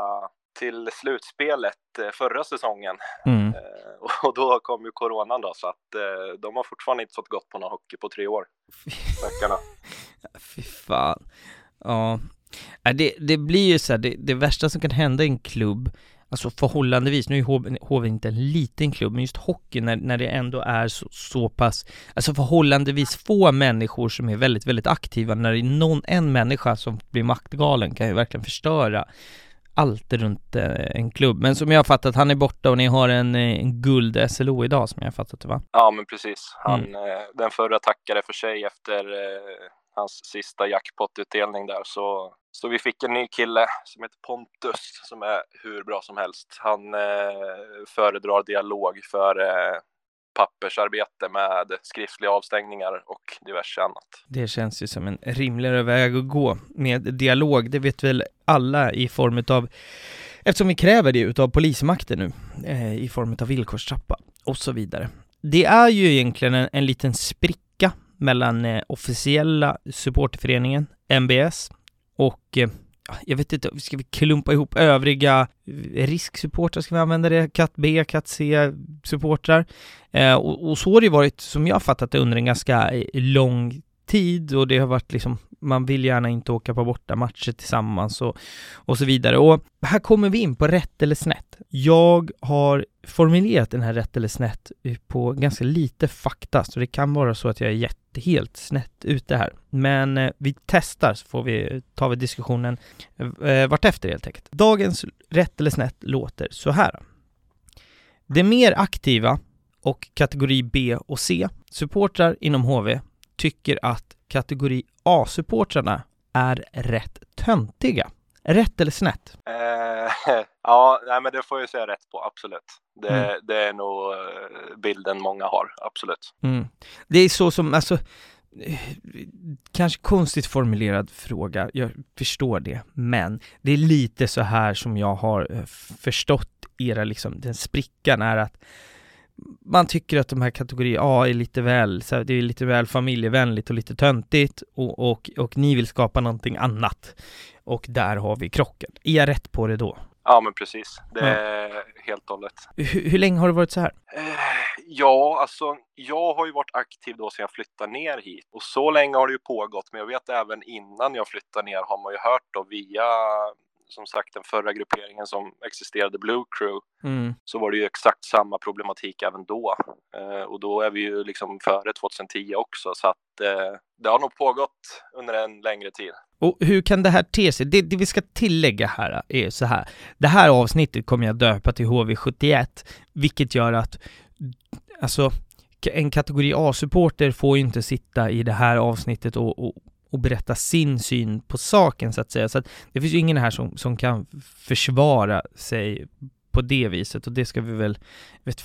till slutspelet eh, förra säsongen. Mm. Eh, och då kom ju coronan då, så att de har fortfarande inte fått gått på någon hockey på tre år. Stackarna. [laughs] Fy fan. Ja, det, det blir ju så här, det, det värsta som kan hända i en klubb alltså förhållandevis, nu är HV, inte en liten klubb, men just hockey när, när det ändå är så, så pass, alltså förhållandevis få människor som är väldigt, väldigt aktiva, när det är någon, en människa som blir maktgalen kan ju verkligen förstöra allt runt eh, en klubb. Men som jag har fattat, han är borta och ni har en, eh, en guld SLO idag som jag har fattat det va? Ja men precis. Han, mm. eh, den förra tackade för sig efter hans sista jackpot-utdelning där så så vi fick en ny kille som heter Pontus som är hur bra som helst. Han eh, föredrar dialog för eh, pappersarbete med skriftliga avstängningar och diverse annat. Det känns ju som en rimligare väg att gå med dialog. Det vet väl alla i form av eftersom vi kräver det utav polismakten nu eh, i form av villkorstrappa och så vidare. Det är ju egentligen en, en liten spricka mellan eh, officiella supportföreningen, MBS, och eh, jag vet inte, ska vi klumpa ihop övriga eh, risksupportrar, ska vi använda det? Katt B, Katt C-supportrar. Eh, och, och, så har det varit, som jag fattat det, under en ganska eh, lång tid och det har varit liksom, man vill gärna inte åka på bortamatcher tillsammans och, och så vidare. Och här kommer vi in på rätt eller snett. Jag har formulerat den här rätt eller snett på ganska lite fakta, så det kan vara så att jag är jätte, helt snett ute här. Men eh, vi testar så får vi, tar vi diskussionen eh, eh, vartefter helt enkelt. Dagens rätt eller snett låter så här. Det mer aktiva och kategori B och C supportrar inom HV tycker att kategori A-supportrarna är rätt töntiga. Rätt eller snett? Eh, [laughs] ja, nej, men det får jag säga rätt på, absolut. Det, mm. det är nog eh, bilden många har, absolut. Mm. Det är så som, alltså, kanske konstigt formulerad fråga, jag förstår det, men det är lite så här som jag har eh, förstått era, liksom, den sprickan är att man tycker att de här kategori A är lite väl, så det är lite väl familjevänligt och lite töntigt och, och, och ni vill skapa någonting annat. Och där har vi krocken. Är jag rätt på det då? Ja, men precis. Det är ja. helt och hållet. Hur, hur, länge har det varit så här? Eh, ja, alltså jag har ju varit aktiv då sedan jag flyttade ner hit och så länge har det ju pågått. Men jag vet även innan jag flyttade ner har man ju hört då via som sagt den förra grupperingen som existerade, Blue Crew, mm. så var det ju exakt samma problematik även då. Eh, och då är vi ju liksom före 2010 också, så att eh, det har nog pågått under en längre tid. Och hur kan det här te sig? Det, det, vi ska tillägga här är så här. Det här avsnittet kommer jag döpa till HV71, vilket gör att alltså en kategori A-supporter får ju inte sitta i det här avsnittet och, och och berätta sin syn på saken så att säga. Så att det finns ju ingen här som, som kan försvara sig på det viset och det ska vi väl, vet,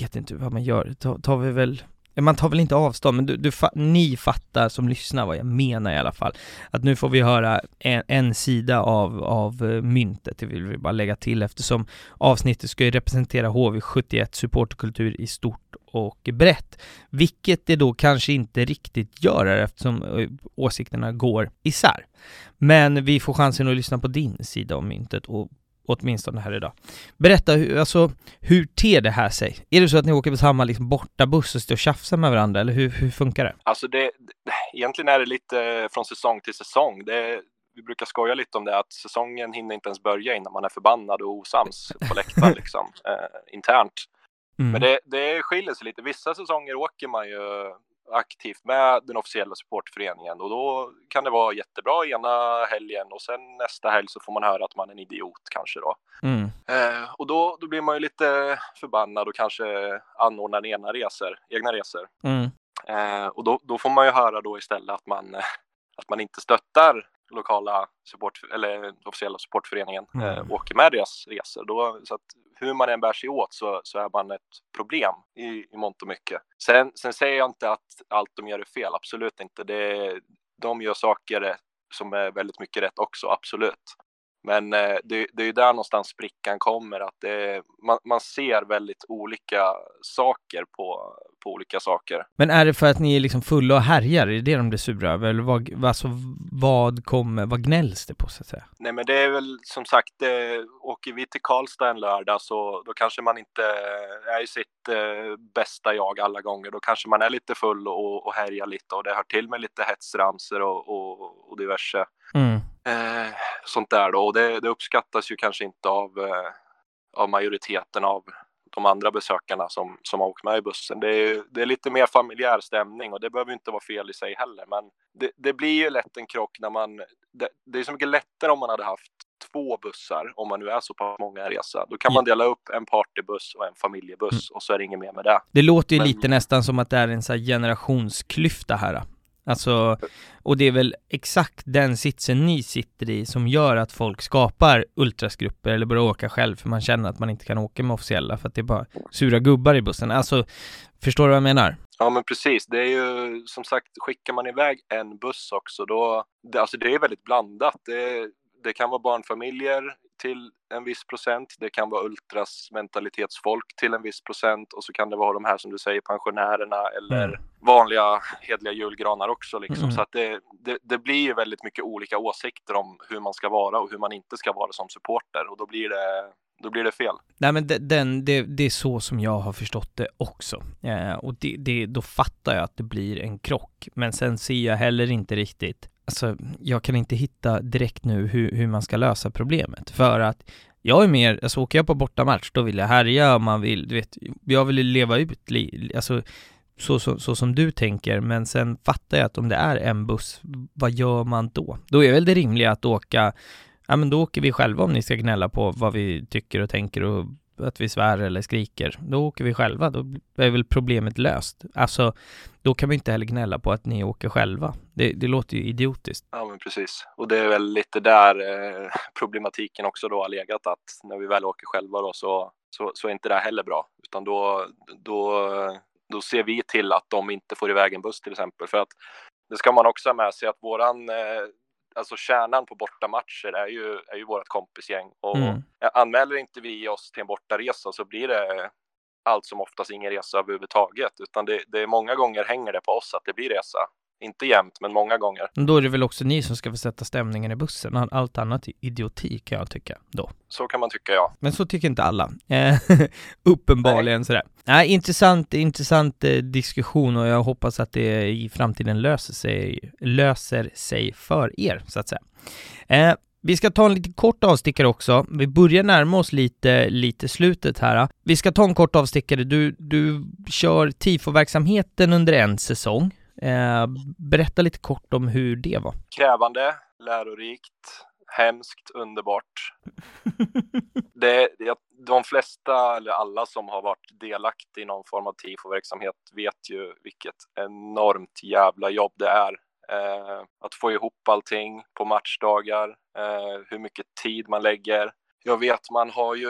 vet inte vad man gör, tar, tar vi väl man tar väl inte avstånd, men du, du, ni fattar som lyssnar vad jag menar i alla fall. Att nu får vi höra en, en sida av, av eh, myntet, det vill vi bara lägga till eftersom avsnittet ska ju representera HV71 supporterkultur i stort och brett, vilket det då kanske inte riktigt gör eftersom eh, åsikterna går isär. Men vi får chansen att lyssna på din sida av myntet och åtminstone här idag. Berätta, alltså, hur ter det här sig? Är det så att ni åker på samma liksom, bortabuss och står och tjafsar med varandra, eller hur, hur funkar det? Alltså, det, egentligen är det lite från säsong till säsong. Det, vi brukar skoja lite om det, att säsongen hinner inte ens börja innan man är förbannad och osams på läktaren, [laughs] liksom, eh, internt. Mm. Men det, det skiljer sig lite. Vissa säsonger åker man ju aktivt med den officiella supportföreningen och då kan det vara jättebra ena helgen och sen nästa helg så får man höra att man är en idiot kanske då. Mm. Eh, och då, då blir man ju lite förbannad och kanske anordnar egna resor, egna resor. Mm. Eh, och då, då får man ju höra då istället att man, [laughs] att man inte stöttar lokala support eller officiella supportföreningen mm. eh, åker med deras resor. Då, så att hur man än bär sig åt så, så är man ett problem i, i mångt och mycket. Sen, sen säger jag inte att allt de gör är fel, absolut inte. Det, de gör saker som är väldigt mycket rätt också, absolut. Men eh, det, det, är ju där någonstans sprickan kommer, att det, man, man, ser väldigt olika saker på, på olika saker. Men är det för att ni är liksom fulla och härjar, är det det de blir sura över? Eller vad, alltså, vad kommer, vad gnälls det på så att säga? Nej men det är väl som sagt, det, åker vi till Karlstad en lördag så då kanske man inte är i sitt eh, bästa jag alla gånger. Då kanske man är lite full och, och härjar lite och det hör till med lite hetsramser och, och, och diverse. Mm. Eh, sånt där då och det, det, uppskattas ju kanske inte av, eh, av majoriteten av de andra besökarna som, som har åkt med i bussen. Det är, det är lite mer familjär stämning och det behöver inte vara fel i sig heller. Men det, det blir ju lätt en krock när man... Det, det, är så mycket lättare om man hade haft två bussar, om man nu är så pass många resa. Då kan man dela upp en partybuss och en familjebuss mm. och så är det inget mer med det. Det låter ju Men... lite nästan som att det är en sån här generationsklyfta här. Alltså, och det är väl exakt den sitsen ni sitter i som gör att folk skapar ultrasgrupper eller börjar åka själv för man känner att man inte kan åka med officiella för att det är bara sura gubbar i bussen. Alltså, förstår du vad jag menar? Ja men precis, det är ju som sagt, skickar man iväg en buss också då, det, alltså det är väldigt blandat. Det, det kan vara barnfamiljer till en viss procent. Det kan vara ultras mentalitetsfolk till en viss procent och så kan det vara de här som du säger pensionärerna eller mm. vanliga hedliga julgranar också. Liksom. Mm. Så att det, det, det, blir ju väldigt mycket olika åsikter om hur man ska vara och hur man inte ska vara som supporter och då blir det då blir det fel. Nej men den, det, det är så som jag har förstått det också. Eh, och det, det, då fattar jag att det blir en krock. Men sen ser jag heller inte riktigt, alltså jag kan inte hitta direkt nu hur, hur man ska lösa problemet. För att jag är mer, alltså åker jag på bortamatch då vill jag härja, man vill, du vet, jag vill leva ut, alltså så, så, så, som du tänker, men sen fattar jag att om det är en buss, vad gör man då? Då är väl det rimliga att åka ja men då åker vi själva om ni ska gnälla på vad vi tycker och tänker och att vi svär eller skriker. Då åker vi själva, då är väl problemet löst. Alltså, då kan vi inte heller gnälla på att ni åker själva. Det, det låter ju idiotiskt. Ja, men precis. Och det är väl lite där eh, problematiken också då har legat, att när vi väl åker själva då så, så, så är inte det heller bra, utan då, då, då ser vi till att de inte får iväg en buss till exempel. För att det ska man också ha med sig att våran eh, alltså kärnan på bortamatcher är ju, är ju vårt kompisgäng och mm. anmäler inte vi oss till en bortaresa så blir det allt som oftast ingen resa överhuvudtaget, utan det, det är många gånger hänger det på oss att det blir resa. Inte jämt, men många gånger. Men då är det väl också ni som ska få sätta stämningen i bussen. Allt annat är idioti kan jag tycka då. Så kan man tycka, ja. Men så tycker inte alla. Eh, [laughs] uppenbarligen Nej. sådär. Nej, intressant, intressant eh, diskussion och jag hoppas att det i framtiden löser sig, löser sig för er, så att säga. Eh, vi ska ta en lite kort avstickare också. Vi börjar närma oss lite, lite slutet här. Vi ska ta en kort avstickare. Du, du kör tifo-verksamheten under en säsong. Eh, berätta lite kort om hur det var. Krävande, lärorikt, hemskt, underbart. [laughs] det, de flesta, eller alla som har varit delaktiga i någon form av tifo-verksamhet vet ju vilket enormt jävla jobb det är. Eh, att få ihop allting på matchdagar, eh, hur mycket tid man lägger. Jag vet, man har ju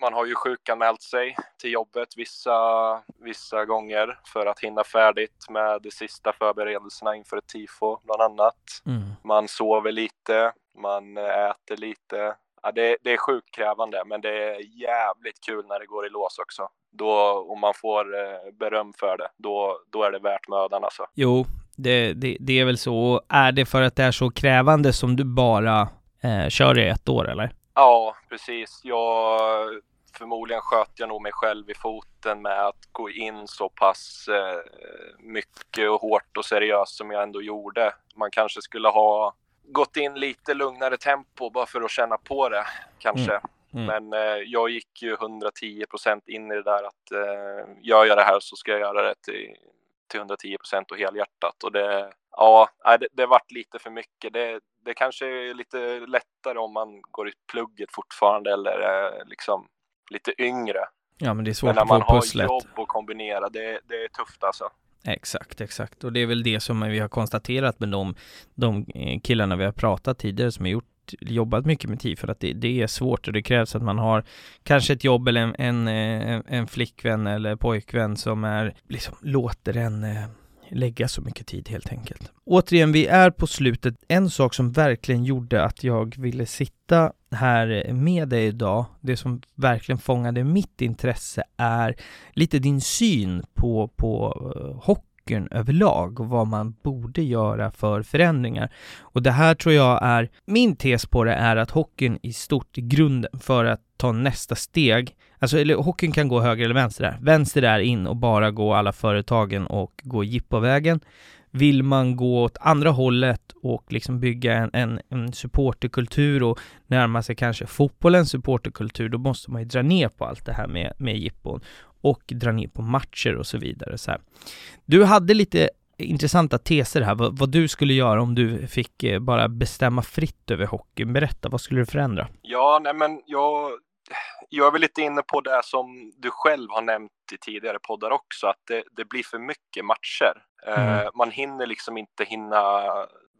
man har ju sjukanmält sig till jobbet vissa, vissa gånger för att hinna färdigt med de sista förberedelserna inför ett tifo bland annat. Mm. Man sover lite, man äter lite. Ja, det, det är sjukt krävande, men det är jävligt kul när det går i lås också. Då, om man får eh, beröm för det, då, då är det värt mödan alltså. Jo, det, det, det är väl så. Är det för att det är så krävande som du bara eh, kör i ett år eller? Ja, precis. Jag, förmodligen sköt jag nog mig själv i foten med att gå in så pass eh, mycket och hårt och seriöst som jag ändå gjorde. Man kanske skulle ha gått in lite lugnare tempo bara för att känna på det kanske. Mm. Mm. Men eh, jag gick ju 110 procent in i det där att eh, gör jag det här så ska jag göra det till, till 110 procent och helhjärtat. Och det, ja, det, det vart lite för mycket. Det, det kanske är lite lättare om man går i plugget fortfarande eller eh, liksom lite yngre. Ja, men det är svårt att få pusslet. Men när man har jobb och kombinera, det, det är tufft alltså. Exakt, exakt. Och det är väl det som vi har konstaterat med de, de eh, killarna vi har pratat tidigare som har gjort jobbat mycket med TIF för att det, det, är svårt och det krävs att man har kanske ett jobb eller en, en, en, en flickvän eller pojkvän som är liksom låter en eh, lägga så mycket tid helt enkelt. Återigen, vi är på slutet. En sak som verkligen gjorde att jag ville sitta här med dig idag, det som verkligen fångade mitt intresse är lite din syn på, på uh, hockeyn överlag och vad man borde göra för förändringar. Och det här tror jag är, min tes på det är att hockeyn i stort i grunden för att ta nästa steg Alltså, eller hockeyn kan gå höger eller vänster där. Vänster är in och bara gå alla företagen och gå jippovägen. Vill man gå åt andra hållet och liksom bygga en, en, en supporterkultur och närma sig kanske fotbollens supporterkultur, då måste man ju dra ner på allt det här med, med jippon och dra ner på matcher och så vidare. Så här. Du hade lite intressanta teser här, vad, vad, du skulle göra om du fick eh, bara bestämma fritt över hockeyn. Berätta, vad skulle du förändra? Ja, nej men jag jag är väl lite inne på det som du själv har nämnt i tidigare poddar också, att det, det blir för mycket matcher. Mm. Uh, man hinner liksom inte hinna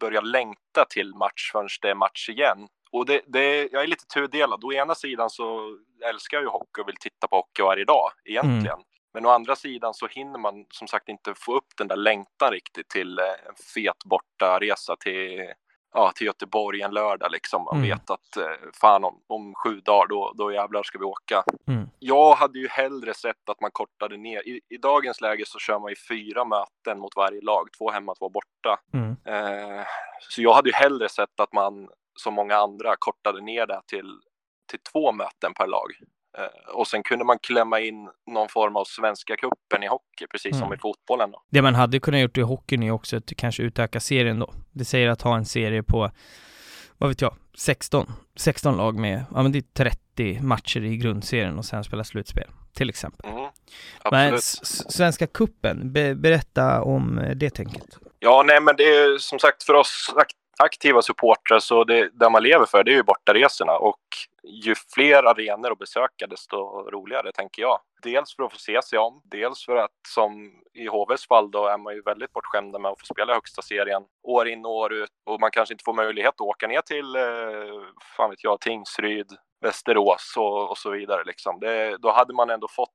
börja längta till match förrän det är match igen. Och det, det, jag är lite tudelad. Å ena sidan så älskar jag ju hockey och vill titta på hockey varje dag egentligen. Mm. Men å andra sidan så hinner man som sagt inte få upp den där längtan riktigt till en fet borta resa till ja, till Göteborg en lördag liksom. Man Mm. vet att eh, fan om, om sju dagar då, då jävlar ska vi åka. Mm. Jag hade ju hellre sett att man kortade ner. I, I dagens läge så kör man ju fyra möten mot varje lag, två hemma, två borta. Mm. Eh, så jag hade ju hellre sett att man som många andra kortade ner det till, till två möten per lag. Eh, och sen kunde man klämma in någon form av Svenska cupen i hockey, precis som Mm. i fotbollen. Då. Det man hade kunnat gjort i hockeyn är också att kanske utöka serien då. Det säger att ha en serie på, vad vet jag, 16, 16 lag med, ja men det är 30 matcher i grundserien och sen spela slutspel, till exempel. Mm, Men Svenska kuppen, be, berätta om eh, det tänket. Ja, nej, men det är som sagt för oss ak- aktiva supportrar så det där man lever för det är ju bortaresorna och ju fler arenor att besöka desto roligare tänker jag. Dels för att få se sig om, dels för att som i HVs fall då är man ju väldigt bortskämda med att få spela i högsta serien år in och år ut och man kanske inte får möjlighet att åka ner till, eh, fan vet jag, Tingsryd, Västerås och, och så vidare liksom. Det, då hade man ändå fått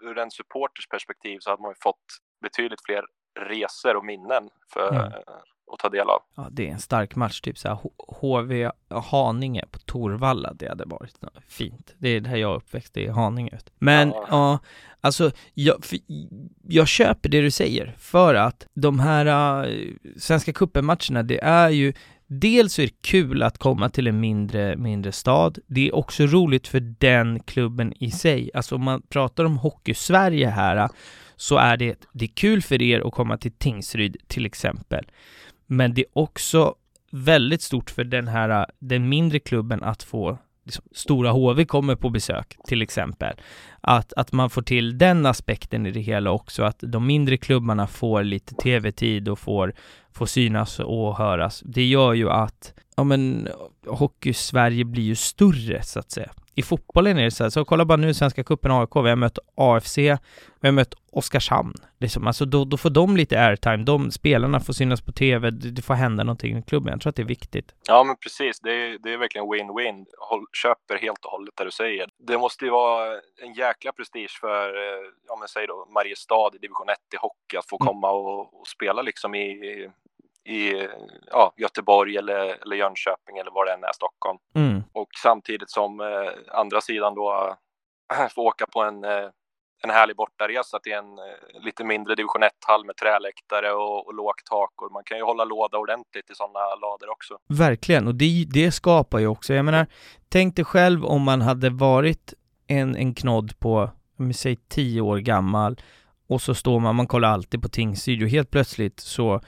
ur en supporters perspektiv så hade man ju fått betydligt fler resor och minnen för Mm att ta del av. Ja, det är en stark match, typ så här HV Haninge på Torvalla, det hade varit fint. Det är där jag är uppväxt, det är Haninge. Men ja, Ja. alltså jag, för, jag köper det du säger, för att de här äh, Svenska cupen-matcherna, det är ju Dels är det kul att komma till en mindre, mindre stad. Det är också roligt för den klubben i sig. Alltså om man pratar om Hockey-Sverige här, så är det, det är kul för er att komma till Tingsryd till exempel. Men det är också väldigt stort för den här, den mindre klubben att få liksom, Stora HV kommer på besök till exempel. Att, att man får till den aspekten i det hela också, att de mindre klubbarna får lite tv-tid och får, får synas och höras. Det gör ju att, ja men, Hockey-Sverige blir ju större så att säga. I fotbollen är det så här, så kolla bara nu Svenska cupen AIK, vi har mött AFC, vi har mött Oskarshamn. Liksom, alltså då, då får de lite airtime, de spelarna får synas på tv, det, får hända någonting i klubben. Jag tror att det är viktigt. Ja, men precis. Det är, det är verkligen win-win. Köper helt och hållet det du säger. Det måste ju vara en jäkla prestige för, eh, ja men säg då Mariestad i division 1 i hockey att få Mm. komma och, och spela liksom i, i ja, Göteborg eller, eller Jönköping eller vad det än är, Stockholm. Mm. Och samtidigt som eh, andra sidan då [clears throat] får åka på en, eh, en härlig bortaresa till en eh, lite mindre division 1-hall med träläktare och, och lågt tak. Och man kan ju hålla låda ordentligt i sådana lador också. Verkligen, och det, det skapar ju också, jag menar, tänk dig själv om man hade varit en, en knodd på, om vi säger tio år gammal, och så står man, man kollar alltid på Tingsryd och helt plötsligt så,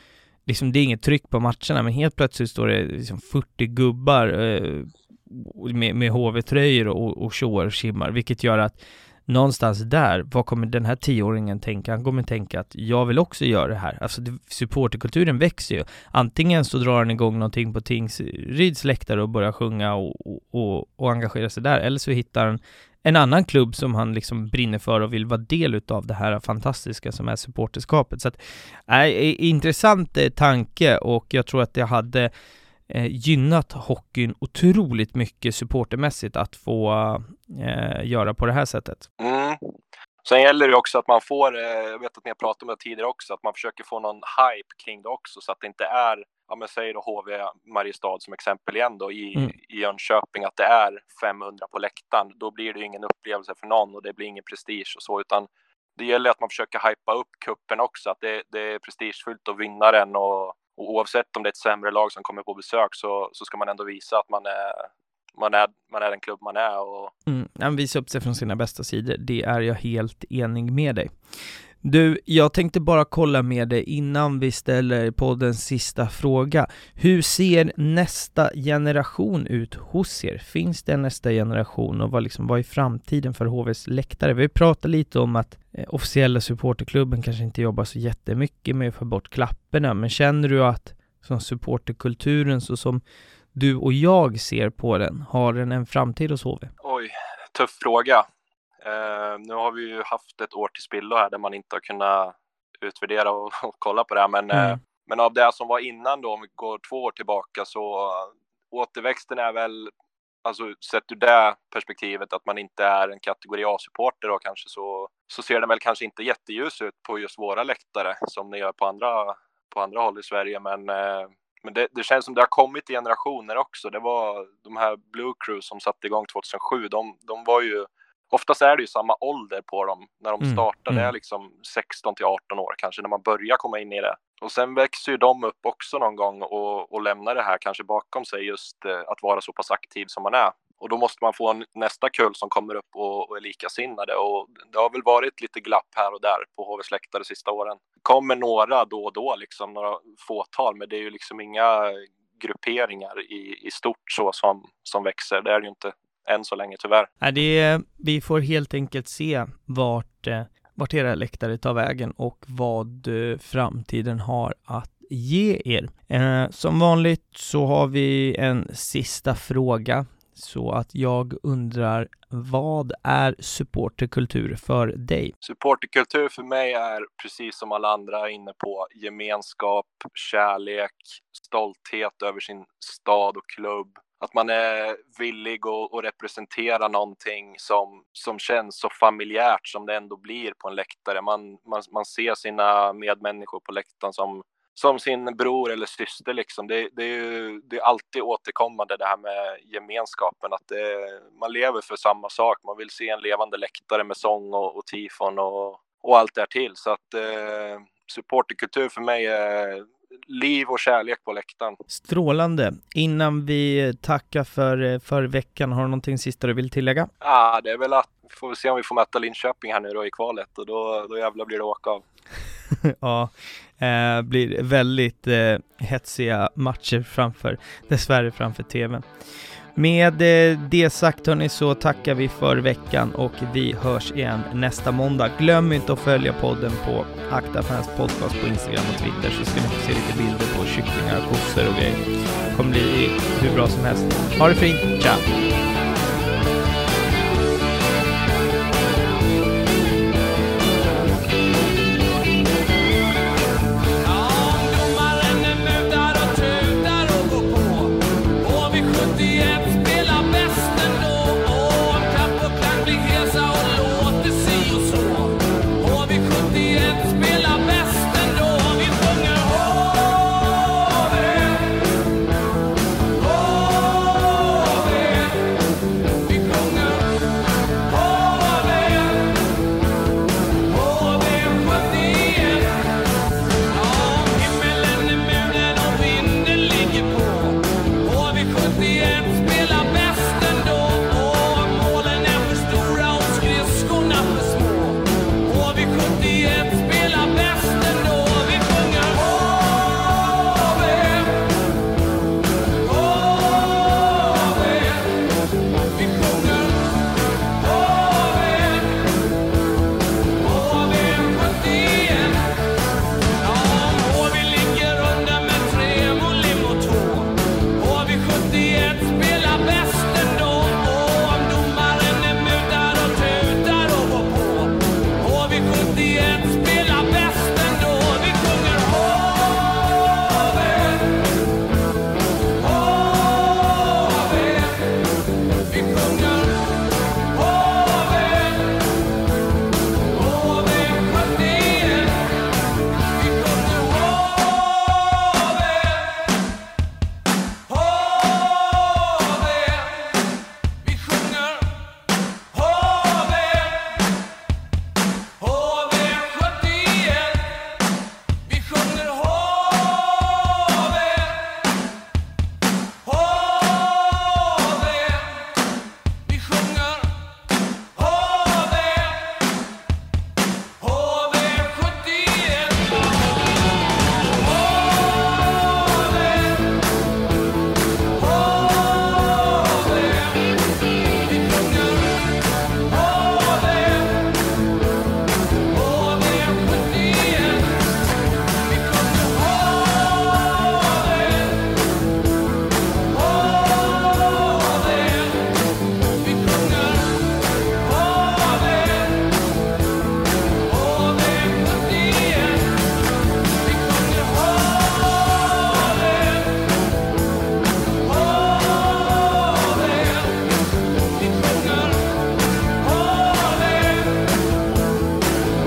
liksom det är inget tryck på matcherna, men helt plötsligt står det liksom 40 gubbar eh, med, med HV-tröjor och, och tjoar och kimmar, vilket gör att någonstans där, vad kommer den här tioåringen tänka? Han kommer tänka att jag vill också göra det här. Alltså det, supporterkulturen växer ju. Antingen så drar han igång någonting på Tingsryds läktare och börjar sjunga och, och, och, och engagera sig där, eller så hittar han en annan klubb som han liksom brinner för och vill vara del utav det här fantastiska som är supporterskapet. Så att, äh, intressant eh, tanke och jag tror att det hade eh, gynnat hockeyn otroligt mycket supportermässigt att få eh, göra på det här sättet. Mm. Sen gäller det också att man får, eh, jag vet att ni har pratat om det tidigare också, att man försöker få någon hype kring det också så att det inte är, ja men säg då HV Mariestad som exempel igen då i, Mm. i Jönköping, att det är 500 på läktaren. Då blir det ju ingen upplevelse för någon och det blir ingen prestige och så, utan det gäller att man försöker hypa upp kuppen också, att det, det är prestigefullt att vinna den och, och oavsett om det är ett sämre lag som kommer på besök så, så ska man ändå visa att man är, man är, man är den klubb man är och Mm, han visar upp sig från sina bästa sidor, det är jag helt enig med dig. Du, jag tänkte bara kolla med dig innan vi ställer poddens sista fråga. Hur ser nästa generation ut hos er? Finns det en nästa generation och vad, liksom, vad är framtiden för HVs läktare? Vi pratar lite om att eh, officiella supporterklubben kanske inte jobbar så jättemycket med att få bort klapporna, men känner du att som supporterkulturen så som du och jag ser på den, har den en framtid hos HV? Oj, tuff fråga. Eh, nu har vi ju haft ett år till spillo här där man inte har kunnat utvärdera och, [laughs] och kolla på det här. Men, Mm. eh, men av det som var innan då, om vi går två år tillbaka, så uh, återväxten är väl, alltså sett ur det perspektivet att man inte är en kategori A-supporter då kanske så, så ser den väl kanske inte jätteljus ut på just våra läktare som det gör på andra, på andra håll i Sverige. Men, eh, Men det, det, känns som det har kommit i generationer också. Det var de här Blue Crew som satte igång 2007. De, de var ju, oftast är det ju samma ålder på dem när de mm, startade. Mm. Det är liksom 16 till 18 år kanske när man börjar komma in i det. Och sen växer ju de upp också någon gång och, och lämnar det här kanske bakom sig just eh, att vara så pass aktiv som man är. Och då måste man få en, nästa kull som kommer upp och, och är likasinnade. Och det har väl varit lite glapp här och där på HVs läktare de sista åren. kommer några då och då, liksom några fåtal, men det är ju liksom inga grupperingar i, i stort så som, som växer. Det är det ju inte än så länge tyvärr. Nej, det är, vi får helt enkelt se vart, eh, vart era läktare tar vägen och vad eh, framtiden har att ge er. Eh, som vanligt så har vi en sista fråga så att jag undrar, vad är supporterkultur för dig? Supporterkultur för mig är precis som alla andra inne på gemenskap, kärlek, stolthet över sin stad och klubb. Att man är villig att, representera någonting som, som känns så familjärt som det ändå blir på en läktare. Man, man, man ser sina medmänniskor på läktaren som som sin bror eller syster liksom. Det, det, är ju, det är alltid återkommande det här med gemenskapen, att det, man lever för samma sak. Man vill se en levande läktare med sång och, och tifon och, och allt därtill. Så att eh, supporterkultur för mig är liv och kärlek på läktaren. Strålande. Innan vi tackar för, för veckan, har du någonting sista du vill tillägga? Ja, det är väl att vi får se om vi får möta Linköping här nu då i kvalet och då, då jävlar blir det åka av. [laughs] ja, eh, blir väldigt eh, hetsiga matcher framför, dessvärre framför tvn. Med eh, det sagt hörni så tackar vi för veckan och vi hörs igen nästa måndag. Glöm inte att följa podden på Akta Fans Podcast på Instagram och Twitter så ska ni få se lite bilder på kycklingar, kossor och grejer. Det kommer bli hur bra som helst. Ha det fint, ciao!